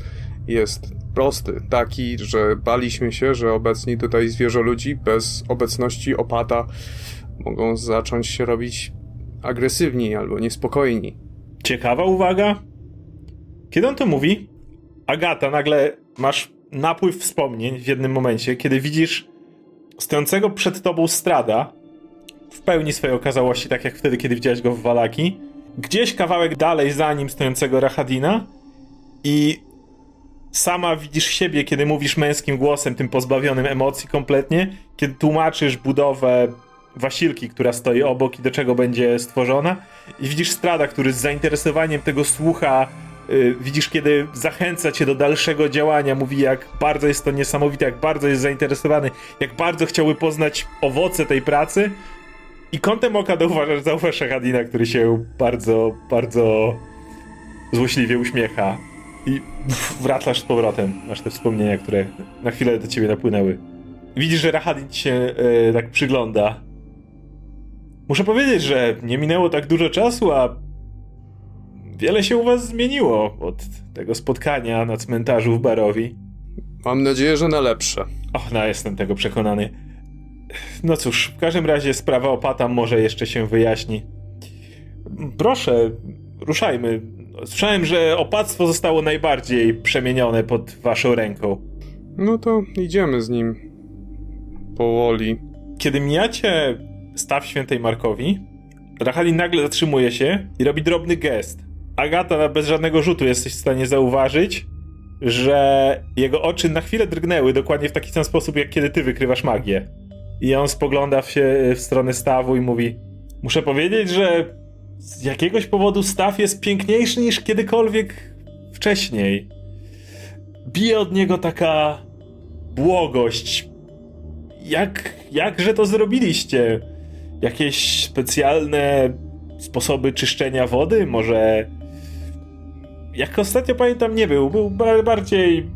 jest prosty, taki, że baliśmy się, że obecni tutaj zwierzoludzi bez obecności opata mogą zacząć się robić agresywni albo niespokojni. Ciekawa uwaga. Kiedy on to mówi, Agata, nagle masz napływ wspomnień w jednym momencie, kiedy widzisz stojącego przed tobą strada w pełni swojej okazałości, tak jak wtedy, kiedy widziałeś go w Walaki gdzieś kawałek dalej za nim stojącego Rahadina i sama widzisz siebie, kiedy mówisz męskim głosem, tym pozbawionym emocji kompletnie, kiedy tłumaczysz budowę Wasilki, która stoi obok i do czego będzie stworzona. I widzisz Strada, który z zainteresowaniem tego słucha yy, widzisz, kiedy zachęca cię do dalszego działania, mówi jak bardzo jest to niesamowite, jak bardzo jest zainteresowany, jak bardzo chciałby poznać owoce tej pracy i kątem oka zauważasz, zauważasz Hadina, który się bardzo, bardzo złośliwie uśmiecha. I wracasz z powrotem. Masz te wspomnienia, które na chwilę do ciebie napłynęły. Widzisz, że Rahadin ci się e, tak przygląda. Muszę powiedzieć, że nie minęło tak dużo czasu, a wiele się u was zmieniło od tego spotkania na cmentarzu w Barowi. Mam nadzieję, że na lepsze. Och, no jestem tego przekonany. No cóż, w każdym razie sprawa opata może jeszcze się wyjaśni. Proszę, ruszajmy. Słyszałem, że opactwo zostało najbardziej przemienione pod waszą ręką. No to idziemy z nim. Powoli. Kiedy mijacie staw świętej Markowi, Rachali nagle zatrzymuje się i robi drobny gest. Agata bez żadnego rzutu jesteś w stanie zauważyć, że jego oczy na chwilę drgnęły dokładnie w taki sam sposób, jak kiedy ty wykrywasz magię. I on spogląda się w stronę stawu i mówi: Muszę powiedzieć, że z jakiegoś powodu staw jest piękniejszy niż kiedykolwiek wcześniej. Bije od niego taka błogość. Jak, jakże to zrobiliście? Jakieś specjalne sposoby czyszczenia wody? Może. Jak ostatnio pamiętam, nie był. Był bardziej,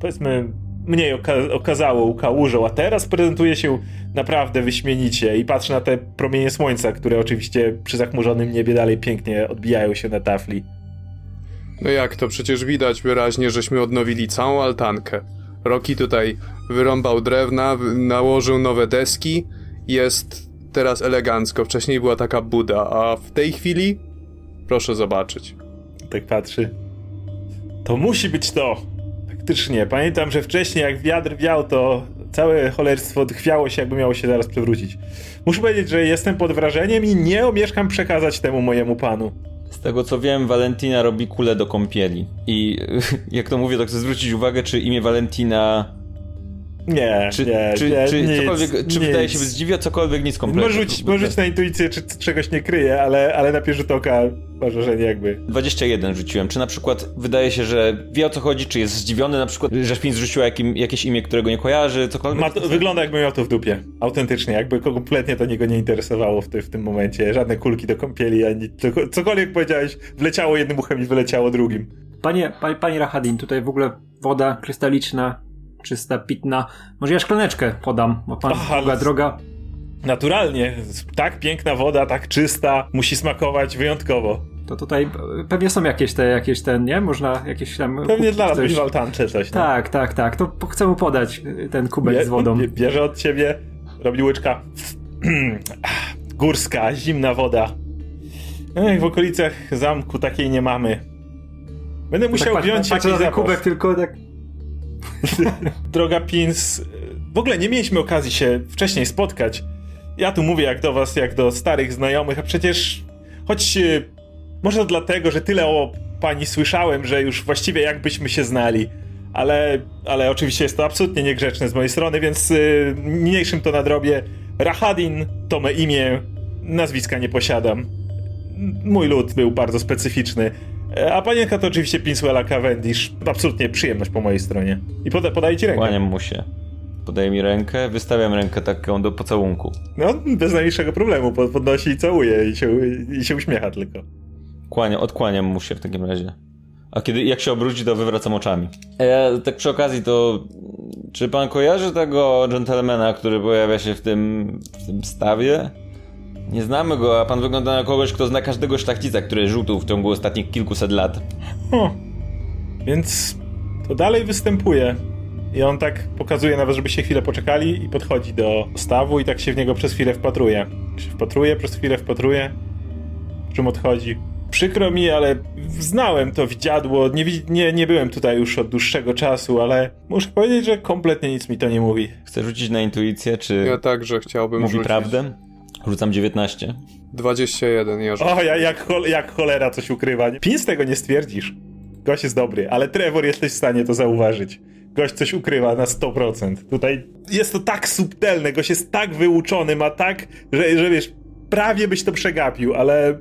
powiedzmy, mniej oka okazało kałużą, a teraz prezentuje się naprawdę wyśmienicie i patrzę na te promienie słońca, które oczywiście przy zachmurzonym niebie dalej pięknie odbijają się na tafli. No jak to? Przecież widać wyraźnie, żeśmy odnowili całą altankę. Roki tutaj wyrąbał drewna, nałożył nowe deski. Jest teraz elegancko. Wcześniej była taka buda, a w tej chwili proszę zobaczyć. Tak patrzy. To musi być to. Faktycznie. Pamiętam, że wcześniej jak wiatr wiał, to całe cholerstwo chwiało się, jakby miało się zaraz przewrócić. Muszę powiedzieć, że jestem pod wrażeniem i nie omieszkam przekazać temu mojemu panu. Z tego co wiem, Valentina robi kulę do kąpieli. I <laughs> jak to mówię, to chcę zwrócić uwagę, czy imię Valentina nie, czy, nie, czy, nie, czy, nic, cokolwiek, czy nic. wydaje się zdziwia, cokolwiek, nic kompletnie. Może rzuć, może rzuć na intuicję, czy czegoś nie kryje, ale, ale na pierwszy oka masz wrażenie jakby... 21 rzuciłem. Czy na przykład wydaje się, że wie o co chodzi, czy jest zdziwiony na przykład, że Szpin zrzuciła jakim, jakieś imię, którego nie kojarzy, cokolwiek? Ma to, wygląda jakby miał to w dupie. Autentycznie, jakby kompletnie to niego nie interesowało w, ty, w tym momencie. Żadne kulki do kąpieli, ani tylko, cokolwiek powiedziałeś, wleciało jednym uchem i wyleciało drugim. Panie, panie, panie Rahadin, tutaj w ogóle woda krystaliczna, czysta, pitna. Może ja szklaneczkę podam, bo pan długa ale- droga. Naturalnie, tak piękna woda, tak czysta, musi smakować wyjątkowo. To tutaj e, pewnie są jakieś te, jakieś ten, nie? Można jakieś tam... Pewnie dla nas coś. waltancze coś. no. Tak, tak, tak. To chcę mu podać e, ten kubek Bie- z wodą. bie- Bierze od ciebie, robi łyczka. <clears throat> Górska, zimna woda. Ech, w okolicach zamku takiej nie mamy. Będę musiał tak, wziąć patrzę jakiś na ten zapas. kubek tylko tak... <laughs> Droga Pins, w ogóle nie mieliśmy okazji się wcześniej spotkać. Ja tu mówię jak do was, jak do starych znajomych, a przecież choć e, może dlatego, że tyle o pani słyszałem, że już właściwie jakbyśmy się znali. Ale, ale oczywiście jest to absolutnie niegrzeczne z mojej strony, więc y, mniejszym to nadrobię. Rahadin to me imię, nazwiska nie posiadam. Mój lud był bardzo specyficzny. E, A panienka to oczywiście Pinswella Cavendish. Absolutnie przyjemność po mojej stronie. I poda podaję ci rękę. Kłaniam mu się. Podaje mi rękę, wystawiam rękę taką do pocałunku. No, bez najmniejszego problemu. Pod- Podnosi i całuje i się, i się uśmiecha tylko. Kłaniam, odkłaniam mu się w takim razie. A kiedy jak się obróci, to wywracam oczami. E, tak przy okazji, to czy pan kojarzy tego dżentelmena, który pojawia się w tym, w tym stawie? Nie znamy go, a pan wygląda na kogoś, kto zna każdego szlachcica, który żółtł w ciągu ostatnich kilkuset lat. O, więc to dalej występuje. I on tak pokazuje nawet, żebyście chwilę poczekali i podchodzi do stawu i tak się w niego przez chwilę wpatruje. Się wpatruje, przez chwilę wpatruje, po czym odchodzi. Przykro mi, ale znałem to widziadło. Nie, nie, nie byłem tutaj już od dłuższego czasu, ale muszę powiedzieć, że kompletnie nic mi to nie mówi. Chcę rzucić na intuicję, czy Ja także chciałbym mówi rzucić. prawdę? Rzucam 19. 21, ja rzucę. O, ja, jak, chol- jak cholera coś ukrywa. Pins tego nie stwierdzisz. Gość jest dobry, ale Trevor jesteś w stanie to zauważyć. Gość coś ukrywa na 100%. Tutaj jest to tak subtelne, gość jest tak wyuczony, ma tak, że, że wiesz, prawie byś to przegapił, ale,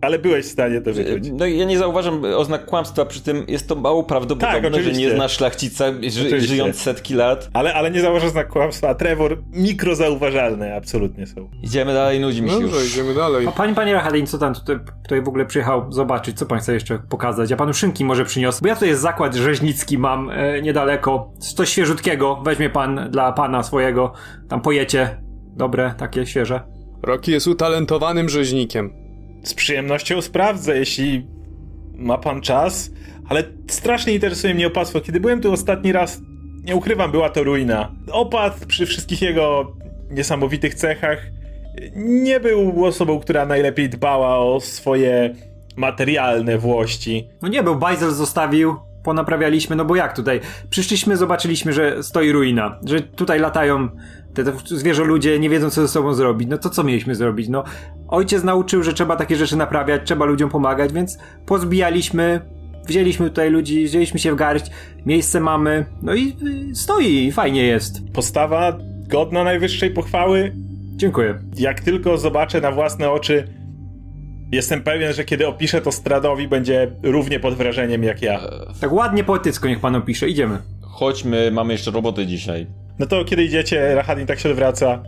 ale byłeś w stanie to wykryć. No i ja nie zauważam oznak kłamstwa, przy tym jest to mało prawdopodobne, Tak, że nie znasz szlachcica, ży, Oczywiście. żyjąc setki lat. Ale, ale nie zauważasz znak kłamstwa, a Trevor mikrozauważalne absolutnie są. Idziemy dalej, nudzi mi się Dobrze, już. idziemy dalej. A pani, panie Rahadin, co tam tutaj, tutaj w ogóle przyjechał zobaczyć? Co pan chce jeszcze pokazać? Ja panu szynki może przyniosę. Bo ja tutaj jest zakład rzeźnicki mam e, niedaleko. Coś świeżutkiego. Weźmie pan dla pana swojego. Tam pojecie. Dobre, takie świeże. Rocky jest utalentowanym rzeźnikiem. Z przyjemnością sprawdzę, jeśli ma pan czas, ale strasznie interesuje mnie opasło. Kiedy byłem tu ostatni raz, Nie ukrywam, była to ruina. Opad przy wszystkich jego niesamowitych cechach nie był osobą, która najlepiej dbała o swoje materialne włości. No nie był, Bajzel zostawił, ponaprawialiśmy, no bo jak tutaj? Przyszliśmy, zobaczyliśmy, że stoi ruina, że tutaj latają te, te zwierzę ludzie, nie wiedzą co ze sobą zrobić. No to co mieliśmy zrobić? No ojciec nauczył, że trzeba takie rzeczy naprawiać, trzeba ludziom pomagać, więc pozbijaliśmy, wzięliśmy tutaj ludzi, wzięliśmy się w garść, miejsce mamy, no i y, stoi i fajnie jest. Postawa godna najwyższej pochwały. Dziękuję. Jak tylko zobaczę na własne oczy, jestem pewien, że kiedy opiszę to Stradowi, będzie równie pod wrażeniem jak ja. Tak ładnie poetycko niech pan opisze, idziemy. Chodźmy, mamy jeszcze roboty dzisiaj. No to kiedy idziecie, Rahadin tak się odwraca.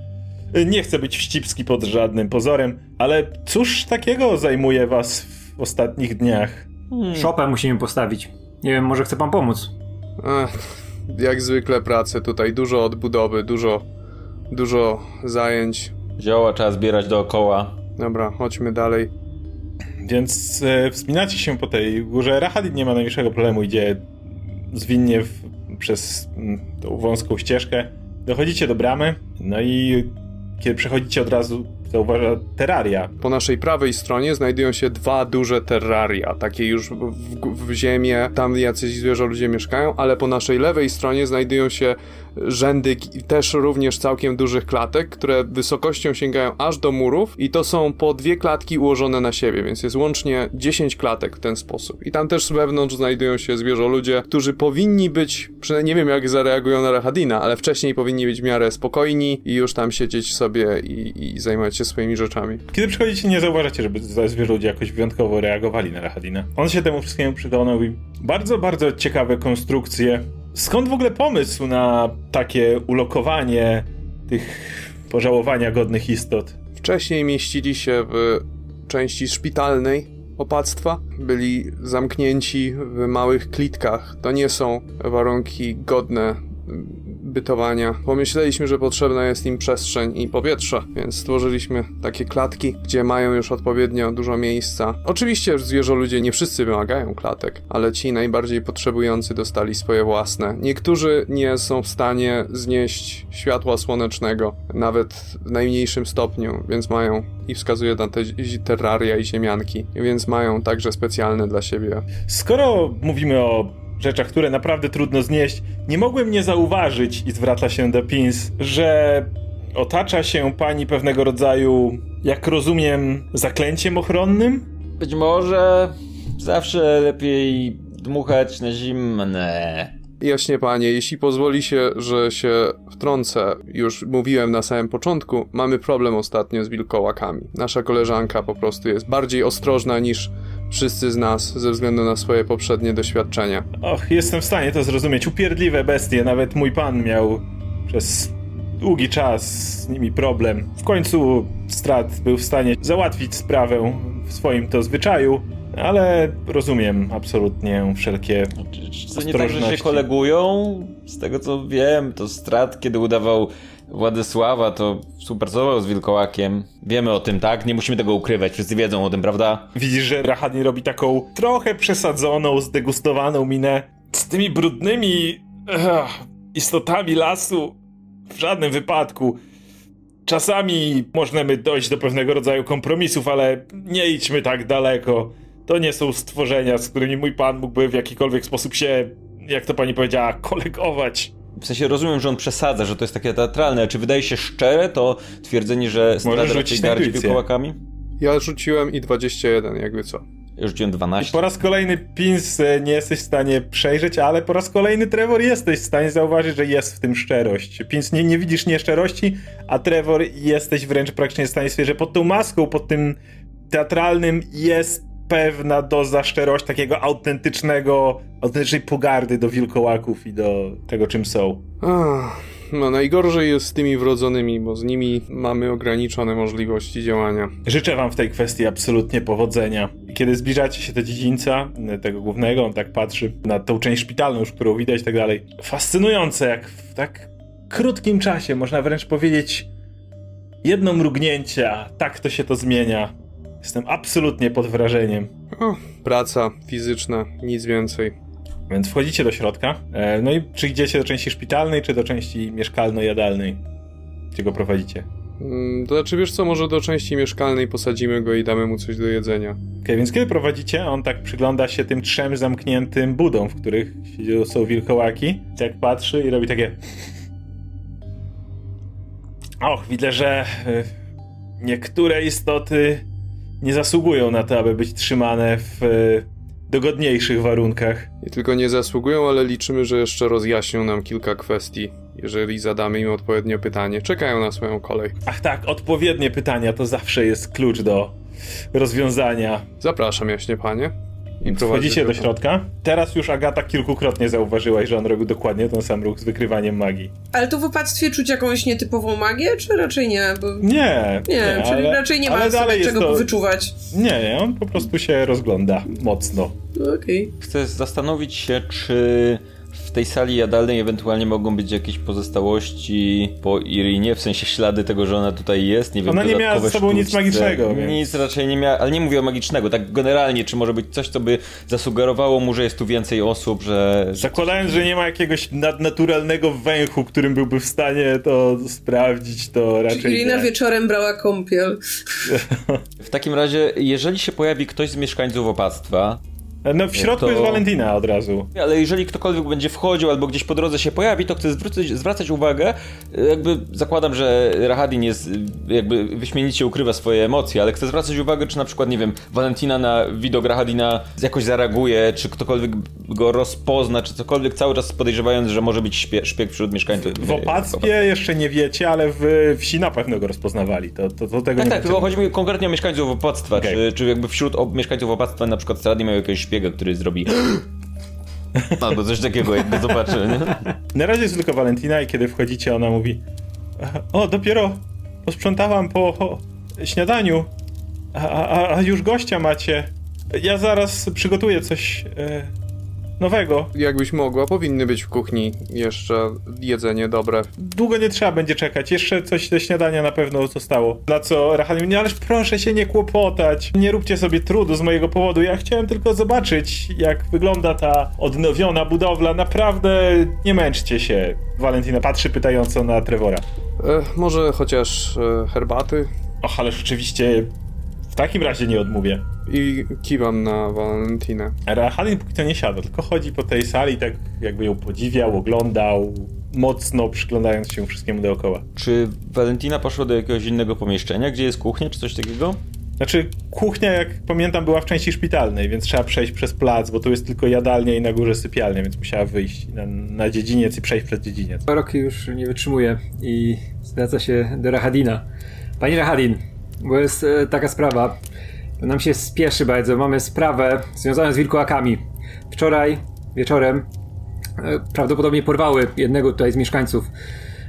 Nie chcę być wścibski pod żadnym pozorem, ale cóż takiego zajmuje was w ostatnich dniach? Hmm. Szopę musimy postawić. Nie wiem, może chce pan pomóc. Ech, jak zwykle pracę tutaj, dużo odbudowy, dużo, dużo zajęć. Zioła trzeba zbierać dookoła. Dobra, chodźmy dalej. Więc e, wspinacie się po tej górze. Rahadin nie ma najmniejszego problemu, idzie zwinnie w, przez m, tą wąską ścieżkę. Dochodzicie do bramy, no i kiedy przechodzicie od razu zauważa terraria. Po naszej prawej stronie znajdują się dwa duże terraria, takie już w, w ziemię, tam jacyś zwierzę ludzie mieszkają, ale po naszej lewej stronie znajdują się rzędy też również całkiem dużych klatek, które wysokością sięgają aż do murów i to są po dwie klatki ułożone na siebie, więc jest łącznie 10 klatek w ten sposób. I tam też z wewnątrz znajdują się zwierzę ludzie, którzy powinni być, przynajmniej nie wiem jak zareagują na Rahadina, ale wcześniej powinni być w miarę spokojni i już tam siedzieć sobie i, i zajmować się swoimi rzeczami. Kiedy przychodzicie nie zauważacie, żeby zwierzę ludzie jakoś wyjątkowo reagowali na Rahadina. On się temu wszystkiemu przyglądał i bardzo, bardzo ciekawe konstrukcje Skąd w ogóle pomysł na takie ulokowanie tych pożałowania godnych istot? Wcześniej mieścili się w części szpitalnej opactwa. Byli zamknięci w małych klitkach. To nie są warunki godne bytowania. Pomyśleliśmy, że potrzebna jest im przestrzeń i powietrze, więc stworzyliśmy takie klatki, gdzie mają już odpowiednio dużo miejsca. Oczywiście zwierzę ludzie nie wszyscy wymagają klatek, ale ci najbardziej potrzebujący dostali swoje własne. Niektórzy nie są w stanie znieść światła słonecznego, nawet w najmniejszym stopniu, więc mają i wskazuje na te terraria i ziemianki, więc mają także specjalne dla siebie. Skoro mówimy o rzeczach, które naprawdę trudno znieść, nie mogłem nie zauważyć, i zwraca się do Pins, że otacza się pani pewnego rodzaju, jak rozumiem, zaklęciem ochronnym? Być może zawsze lepiej dmuchać na zimne. Jaśnie panie, jeśli pozwoli się, że się wtrącę, już mówiłem na samym początku, mamy problem ostatnio z wilkołakami. Nasza koleżanka po prostu jest bardziej ostrożna niż wszyscy z nas ze względu na swoje poprzednie doświadczenia. Och, jestem w stanie to zrozumieć. Upierdliwe bestie, nawet mój pan miał przez długi czas z nimi problem. W końcu Strat był w stanie załatwić sprawę w swoim to zwyczaju, ale rozumiem absolutnie wszelkie To nie tak, że się kolegują? Z tego co wiem, to Strat, kiedy udawał Władysława, to współpracował z Wilkołakiem. Wiemy o tym, tak? Nie musimy tego ukrywać, wszyscy wiedzą o tym, prawda? Widzisz, że Rahadni robi taką trochę przesadzoną, zdegustowaną minę. Z tymi brudnymi ech, istotami lasu w żadnym wypadku. Czasami możemy dojść do pewnego rodzaju kompromisów, ale nie idźmy tak daleko. To nie są stworzenia, z którymi mój pan mógłby w jakikolwiek sposób się, jak to pani powiedziała, kolegować. W sensie rozumiem, że on przesadza, że to jest takie teatralne. Czy wydaje się szczere to twierdzenie, że Strad raczej gardzi wilkołakami? Ja rzuciłem i 21, jakby co. Ja rzuciłem 12. I po raz kolejny Pins e, nie jesteś w stanie przejrzeć, ale po raz kolejny Trevor jesteś w stanie zauważyć, że jest w tym szczerość. Pins nie, nie widzisz nieszczerości, a Trevor jesteś wręcz praktycznie w stanie stwierdzić, że pod tą maską, pod tym teatralnym jest pewna doza szczerości, takiego autentycznego, autentycznej pogardy do wilkołaków i do tego, czym są. Ach, no najgorzej jest z tymi wrodzonymi, bo z nimi mamy ograniczone możliwości działania. Życzę wam w tej kwestii absolutnie powodzenia. Kiedy zbliżacie się do dziedzińca, tego głównego, on tak patrzy na tą część szpitalną, już którą widać i tak dalej. Fascynujące, jak w tak krótkim czasie, można wręcz powiedzieć jedno mrugnięcie, a tak to się to zmienia. Jestem absolutnie pod wrażeniem. O, praca fizyczna, nic więcej. Więc wchodzicie do środka. E, no i czy idziecie do części szpitalnej, czy do części mieszkalno-jadalnej? Gdzie go prowadzicie? Mm, To znaczy, wiesz co, może do części mieszkalnej posadzimy go i damy mu coś do jedzenia. Okej, więc kiedy prowadzicie, on tak przygląda się tym trzem zamkniętym budom, w których są wilkołaki. Tak patrzy i robi takie... Och, widzę, że y, niektóre istoty nie zasługują na to, aby być trzymane w y, dogodniejszych warunkach. Nie tylko nie zasługują, ale liczymy, że jeszcze rozjaśnią nam kilka kwestii, jeżeli zadamy im odpowiednie pytanie. Czekają na swoją kolej. Ach tak, odpowiednie pytania to zawsze jest klucz do rozwiązania. Zapraszam, jaśnie panie. Wchodzicie do środka. Teraz już Agata kilkukrotnie zauważyłaś, że on robił dokładnie ten sam ruch z wykrywaniem magii. Ale tu w opactwie czuć jakąś nietypową magię, czy raczej nie? Bo... Nie, Nie, czyli ale- raczej nie ma ale sobie czego to... wyczuwać. Nie, nie, on po prostu się rozgląda mocno. No, Okej. Chcę zastanowić się, czy w tej sali jadalnej ewentualnie mogą być jakieś pozostałości po Irinie, w sensie ślady tego, że ona tutaj jest, nie wiem, Ona nie miała ze sobą nic sztućce. magicznego, więc- Nic raczej nie miała, ale nie mówię o magicznego, tak generalnie, czy może być coś, co by zasugerowało mu, że jest tu więcej osób, że... że Zakładając, że nie ma jakiegoś nadnaturalnego węchu, którym byłby w stanie to sprawdzić, to raczej Irina nie. wieczorem brała kąpiel. <laughs> w takim razie, jeżeli się pojawi ktoś z mieszkańców opactwa, No w środku To- jest Valentina od razu. Ale jeżeli ktokolwiek będzie wchodził albo gdzieś po drodze się pojawi, to chcę zwrócić, zwracać uwagę, jakby zakładam, że Rahadin jest, jakby wyśmienicie ukrywa swoje emocje, ale chcę zwracać uwagę, czy na przykład, nie wiem, Valentina na widok Rahadina jakoś zareaguje, czy ktokolwiek go rozpozna, czy cokolwiek, cały czas podejrzewając, że może być szpieg wśród mieszkańców. W opactwie jeszcze nie wiecie, ale w wsi na pewno go rozpoznawali. To, to, to tego Tak, nie tak, tylko chodzi mi konkretnie o mieszkańców opactwa, Okej. czy, czy jakby wśród mieszkańców opactwa na przykład Stradi mają jakiegoś szpiega, który zrobi <gasps> albo coś takiego, jak go zobaczy, nie? Na razie jest tylko Valentina i kiedy wchodzicie, ona mówi O, dopiero posprzątałam po śniadaniu, a, a, a już gościa macie. Ja zaraz przygotuję coś e, nowego. Jakbyś mogła, powinny być w kuchni jeszcze jedzenie dobre. Długo nie trzeba będzie czekać, jeszcze coś do śniadania na pewno zostało. Na co Rahal mówi, ależ proszę się nie kłopotać, nie róbcie sobie trudu z mojego powodu, ja chciałem tylko zobaczyć, jak wygląda ta odnowiona budowla, naprawdę nie męczcie się. Valentina patrzy pytająco na Trevora. E, może chociaż e, herbaty? Och, ale rzeczywiście w takim razie nie odmówię. I kiwam na Valentinę. Rahalin póki co nie siada, tylko chodzi po tej sali, tak jakby ją podziwiał, oglądał, mocno przyglądając się wszystkiemu dookoła. Czy Valentina poszła do jakiegoś innego pomieszczenia, gdzie jest kuchnia, czy coś takiego? Znaczy, kuchnia, jak pamiętam, była w części szpitalnej, więc trzeba przejść przez plac, bo tu jest tylko jadalnia i na górze sypialnia, więc musiała wyjść na, na dziedziniec i przejść przez dziedziniec. Rocky już nie wytrzymuje i zwraca się do Rahadina. Panie Rahadin, bo jest e, taka sprawa. Nam się spieszy bardzo. Mamy sprawę związaną z wilkołakami. Wczoraj wieczorem e, prawdopodobnie porwały jednego tutaj z mieszkańców,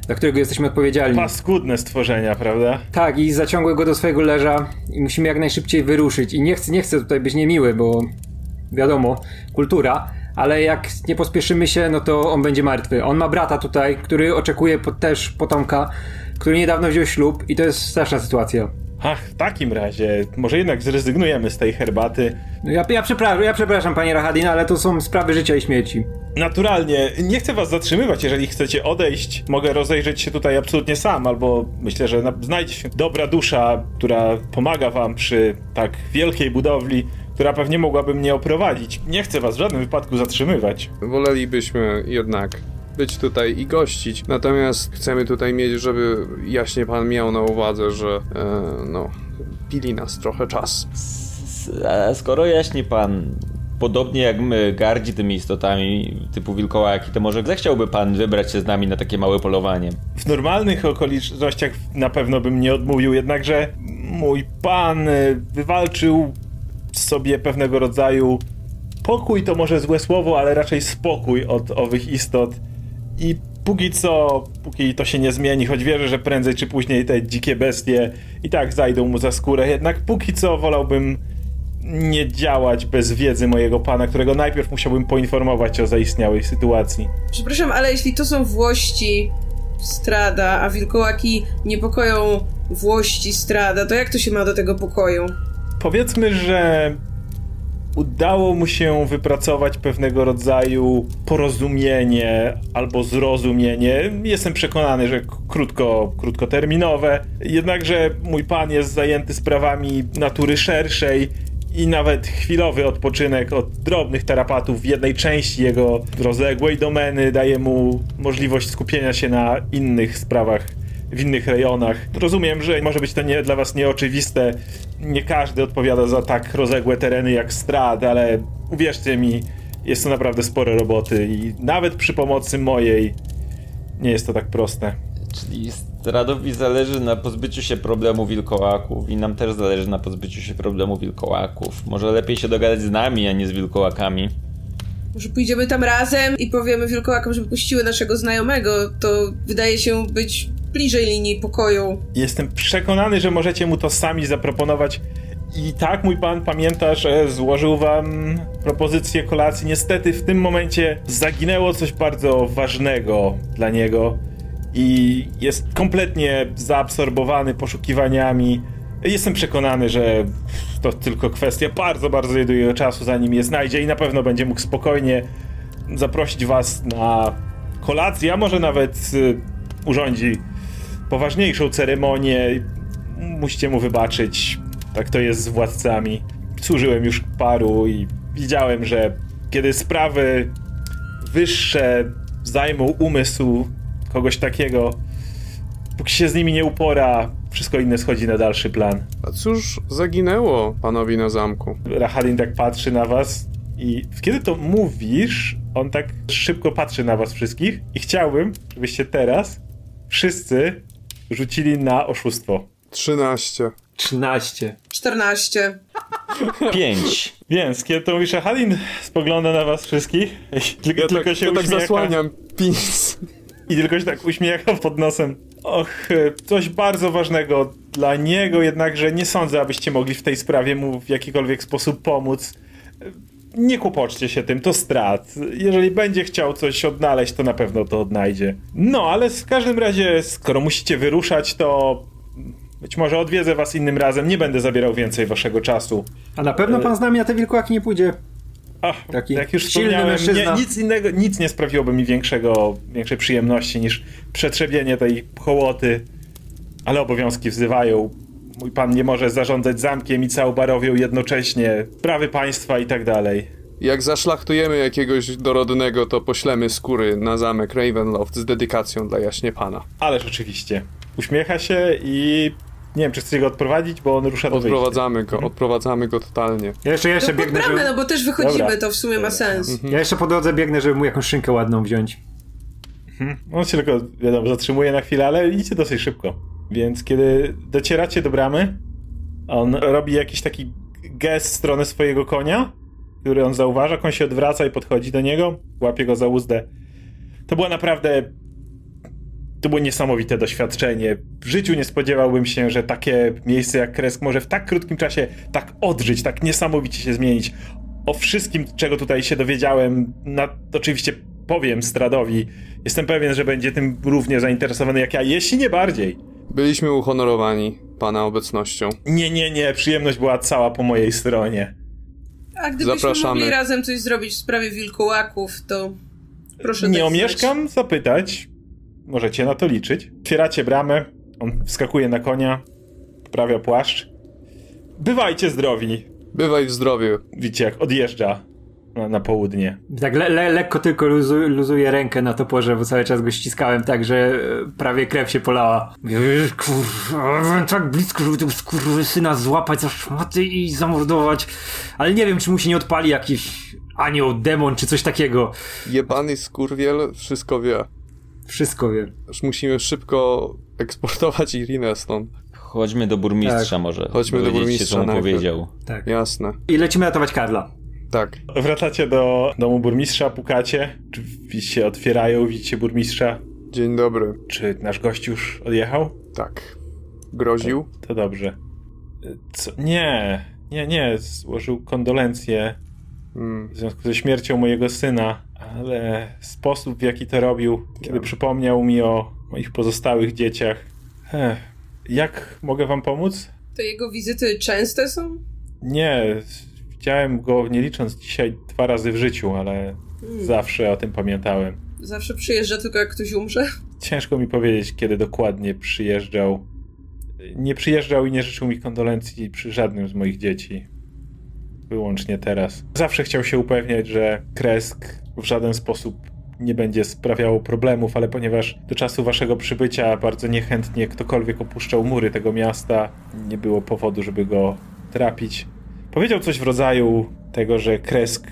za którego jesteśmy odpowiedzialni. Paskudne stworzenia, prawda? Tak, i zaciągły go do swojego leża i musimy jak najszybciej wyruszyć. I nie chcę, nie chcę tutaj być niemiły, bo wiadomo, kultura, ale jak nie pospieszymy się, no to on będzie martwy. On ma brata tutaj, który oczekuje po, też potomka, który niedawno wziął ślub i to jest straszna sytuacja. Ach, w takim razie, może jednak zrezygnujemy z tej herbaty. No Ja, ja, przepraszam, ja przepraszam, panie Rahadin, ale to są sprawy życia i śmierci. Naturalnie, nie chcę was zatrzymywać, jeżeli chcecie odejść. Mogę rozejrzeć się tutaj absolutnie sam, albo myślę, że na- znajdzie się dobra dusza, która pomaga wam przy tak wielkiej budowli, która pewnie mogłaby mnie oprowadzić. Nie chcę was w żadnym wypadku zatrzymywać. Wolelibyśmy jednak być tutaj i gościć. Natomiast chcemy tutaj mieć, żeby jaśnie pan miał na uwadze, że e, no, pili nas trochę czas. A skoro jaśni pan, podobnie jak my, gardzi tymi istotami typu wilkołaki, to może zechciałby pan wybrać się z nami na takie małe polowanie? W normalnych okolicznościach na pewno bym nie odmówił, jednakże mój pan y, wywalczył sobie pewnego rodzaju pokój, to może złe słowo, ale raczej spokój od owych istot. I póki co, póki to się nie zmieni, choć wierzę, że prędzej czy później te dzikie bestie i tak zajdą mu za skórę, jednak póki co wolałbym nie działać bez wiedzy mojego pana, którego najpierw musiałbym poinformować o zaistniałej sytuacji. Przepraszam, ale jeśli to są włości Strada, a wilkołaki niepokoją włości Strada, to jak to się ma do tego pokoju? Powiedzmy, że udało mu się wypracować pewnego rodzaju porozumienie albo zrozumienie. Jestem przekonany, że krótko, krótkoterminowe. Jednakże mój pan jest zajęty sprawami natury szerszej i nawet chwilowy odpoczynek od drobnych tarapatów w jednej części jego rozległej domeny daje mu możliwość skupienia się na innych sprawach w innych rejonach. Rozumiem, że może być to nie, dla was nieoczywiste. Nie każdy odpowiada za tak rozległe tereny jak Strad, ale uwierzcie mi, jest to naprawdę sporo roboty i nawet przy pomocy mojej nie jest to tak proste. Czyli Stradowi zależy na pozbyciu się problemu wilkołaków i nam też zależy na pozbyciu się problemu wilkołaków. Może lepiej się dogadać z nami, a nie z wilkołakami. Może pójdziemy tam razem i powiemy wilkołakom, żeby puściły naszego znajomego. To wydaje się być bliżej linii pokoju. Jestem przekonany, że możecie mu to sami zaproponować. I tak, mój pan pamięta, że złożył wam propozycję kolacji. Niestety w tym momencie zaginęło coś bardzo ważnego dla niego i jest kompletnie zaabsorbowany poszukiwaniami. Jestem przekonany, że to tylko kwestia bardzo, bardzo jednego czasu, zanim je znajdzie i na pewno będzie mógł spokojnie zaprosić was na kolację, a może nawet y, urządzi poważniejszą ceremonię. Musicie mu wybaczyć. Tak to jest z władcami. Służyłem już paru i widziałem, że kiedy sprawy wyższe zajmą umysł kogoś takiego, póki się z nimi nie upora, wszystko inne schodzi na dalszy plan. A cóż zaginęło panowi na zamku? Rahadin tak patrzy na was i kiedy to mówisz, on tak szybko patrzy na was wszystkich i chciałbym, żebyście teraz wszyscy rzucili na oszustwo. 13. 13. 14. 5. Więc kiedy to mówisz, Rahadin spogląda na was wszystkich i tylko, Ja tylko tak, się ja tak zasłaniam. Pinc. I tylko się tak uśmiecha pod nosem. Och, e, coś bardzo ważnego dla niego, jednakże nie sądzę, abyście mogli w tej sprawie mu w jakikolwiek sposób pomóc. Nie kłopoczcie się tym, to strat. Jeżeli będzie chciał coś odnaleźć, to na pewno to odnajdzie. No, ale w każdym razie, skoro musicie wyruszać, to być może odwiedzę was innym razem. Nie będę zabierał więcej waszego czasu. A na pewno pan z nami na te wilkołaki nie pójdzie. Ach, Taki jak już wspomniałem, nie, nic innego, nic nie sprawiłoby mi większego, większej przyjemności niż przetrzebienie tej hołoty, ale obowiązki wzywają. Mój pan nie może zarządzać zamkiem i całą barowią jednocześnie, prawy państwa i tak dalej. Jak zaszlachtujemy jakiegoś dorodnego, to poślemy skóry na zamek Ravenloft z dedykacją dla jaśnie pana. Ależ oczywiście. Uśmiecha się i nie wiem, czy chcecie go odprowadzić, bo on rusza do wyjścia. Odprowadzamy go, odprowadzamy go totalnie. Ja jeszcze, ja jeszcze pod biegnę, bramę, żeby, no bo też wychodzimy, Dobra. to w sumie ma sens. ja jeszcze po drodze biegnę, żeby mu jakąś szynkę ładną wziąć. On się tylko, wiadomo, zatrzymuje na chwilę, ale idzie dosyć szybko. Więc kiedy docieracie do bramy, on robi jakiś taki gest w stronę swojego konia, który on zauważa, koń się odwraca i podchodzi do niego, łapie go za uzdę. To było naprawdę... To było niesamowite doświadczenie. W życiu nie spodziewałbym się, że takie miejsce jak Kresk może w tak krótkim czasie tak odżyć, tak niesamowicie się zmienić. O wszystkim, czego tutaj się dowiedziałem, na, oczywiście powiem Stradowi. Jestem pewien, że będzie tym równie zainteresowany jak ja, jeśli nie bardziej. Byliśmy uhonorowani pana obecnością. Nie, nie, nie, przyjemność była cała po mojej stronie. A gdybyśmy Zapraszamy. mogli razem coś zrobić w sprawie wilkołaków, to proszę Nie omieszkam zapytać. Możecie na to liczyć. Otwieracie bramę, on wskakuje na konia, poprawia płaszcz. Bywajcie zdrowi. Bywaj w zdrowiu. Widzicie, jak odjeżdża na, na południe. Tak le, le, lekko tylko luzu, luzuję rękę na toporze, bo cały czas go ściskałem tak, że e, prawie krew się polała. Kurwa, tak blisko, żeby tego syna złapać za szmaty i zamordować. Ale nie wiem, czy mu się nie odpali jakiś anioł, demon, czy coś takiego. Jebany skurwiel wszystko wie. Wszystko wiem. Już musimy szybko eksportować Irinę stąd. Chodźmy do burmistrza Tak. może. Chodźmy do Dowiedzieć burmistrza się, co mu powiedział. Tak. Jasne. I lecimy ratować Karla. Tak. Wracacie do domu burmistrza, pukacie. Drzwi się otwierają, widzicie burmistrza. Dzień dobry. Czy nasz gość już odjechał? Tak. Groził? To dobrze. Co? Nie, nie, nie. Złożył kondolencje Mm. w związku ze śmiercią mojego syna, ale sposób w jaki to robił, kiedy Ja. przypomniał mi o moich pozostałych dzieciach. Ech, jak mogę wam pomóc? To jego wizyty częste są? Nie, Widziałem go, nie licząc dzisiaj, dwa razy w życiu, ale Hmm. zawsze o tym pamiętałem. Zawsze przyjeżdża tylko jak ktoś umrze. Ciężko mi powiedzieć, kiedy dokładnie przyjeżdżał. Nie przyjeżdżał i nie życzył mi kondolencji przy żadnym z moich dzieci. Wyłącznie teraz. Zawsze chciał się upewniać, że Kresk w żaden sposób nie będzie sprawiało problemów, ale ponieważ do czasu waszego przybycia bardzo niechętnie ktokolwiek opuszczał mury tego miasta, nie było powodu, żeby go trapić. Powiedział coś w rodzaju tego, że Kresk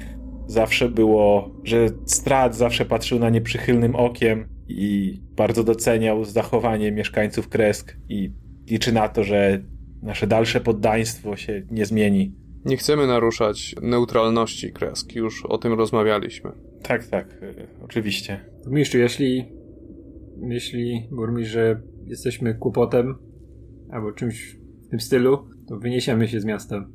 zawsze było, że Strat zawsze patrzył na nie przychylnym okiem i bardzo doceniał zachowanie mieszkańców Kresk i liczy na to, że nasze dalsze poddaństwo się nie zmieni. Nie chcemy naruszać neutralności kresk, już o tym rozmawialiśmy. Tak, tak, y, oczywiście. Burmistrzu, jeśli myśli burmistrz, że jesteśmy kłopotem albo czymś w tym stylu, to wyniesiemy się z miasta.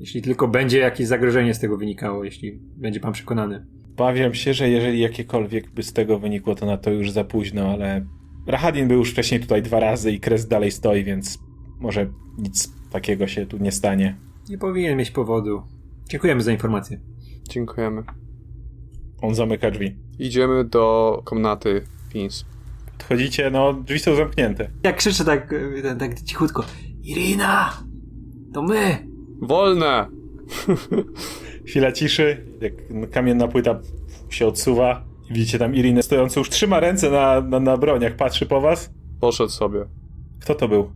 Jeśli tylko będzie jakieś zagrożenie z tego wynikało, jeśli będzie pan przekonany. Bawiam się, że jeżeli jakiekolwiek by z tego wynikło, to na to już za późno, ale Rahadin był już wcześniej tutaj dwa razy i kres dalej stoi, więc może nic takiego się tu nie stanie. Nie powinien mieć powodu. Dziękujemy za informację. Dziękujemy. On zamyka drzwi. Idziemy do komnaty Pins. Odchodzicie, no drzwi są zamknięte. Jak krzyczę tak, tak, tak cichutko. Irina! To my! Wolne! Chwila ciszy, jak kamienna płyta się odsuwa. Widzicie tam Irinę stojącą, już trzyma ręce na, na, na broniach, patrzy po was. Poszedł sobie. Kto to był?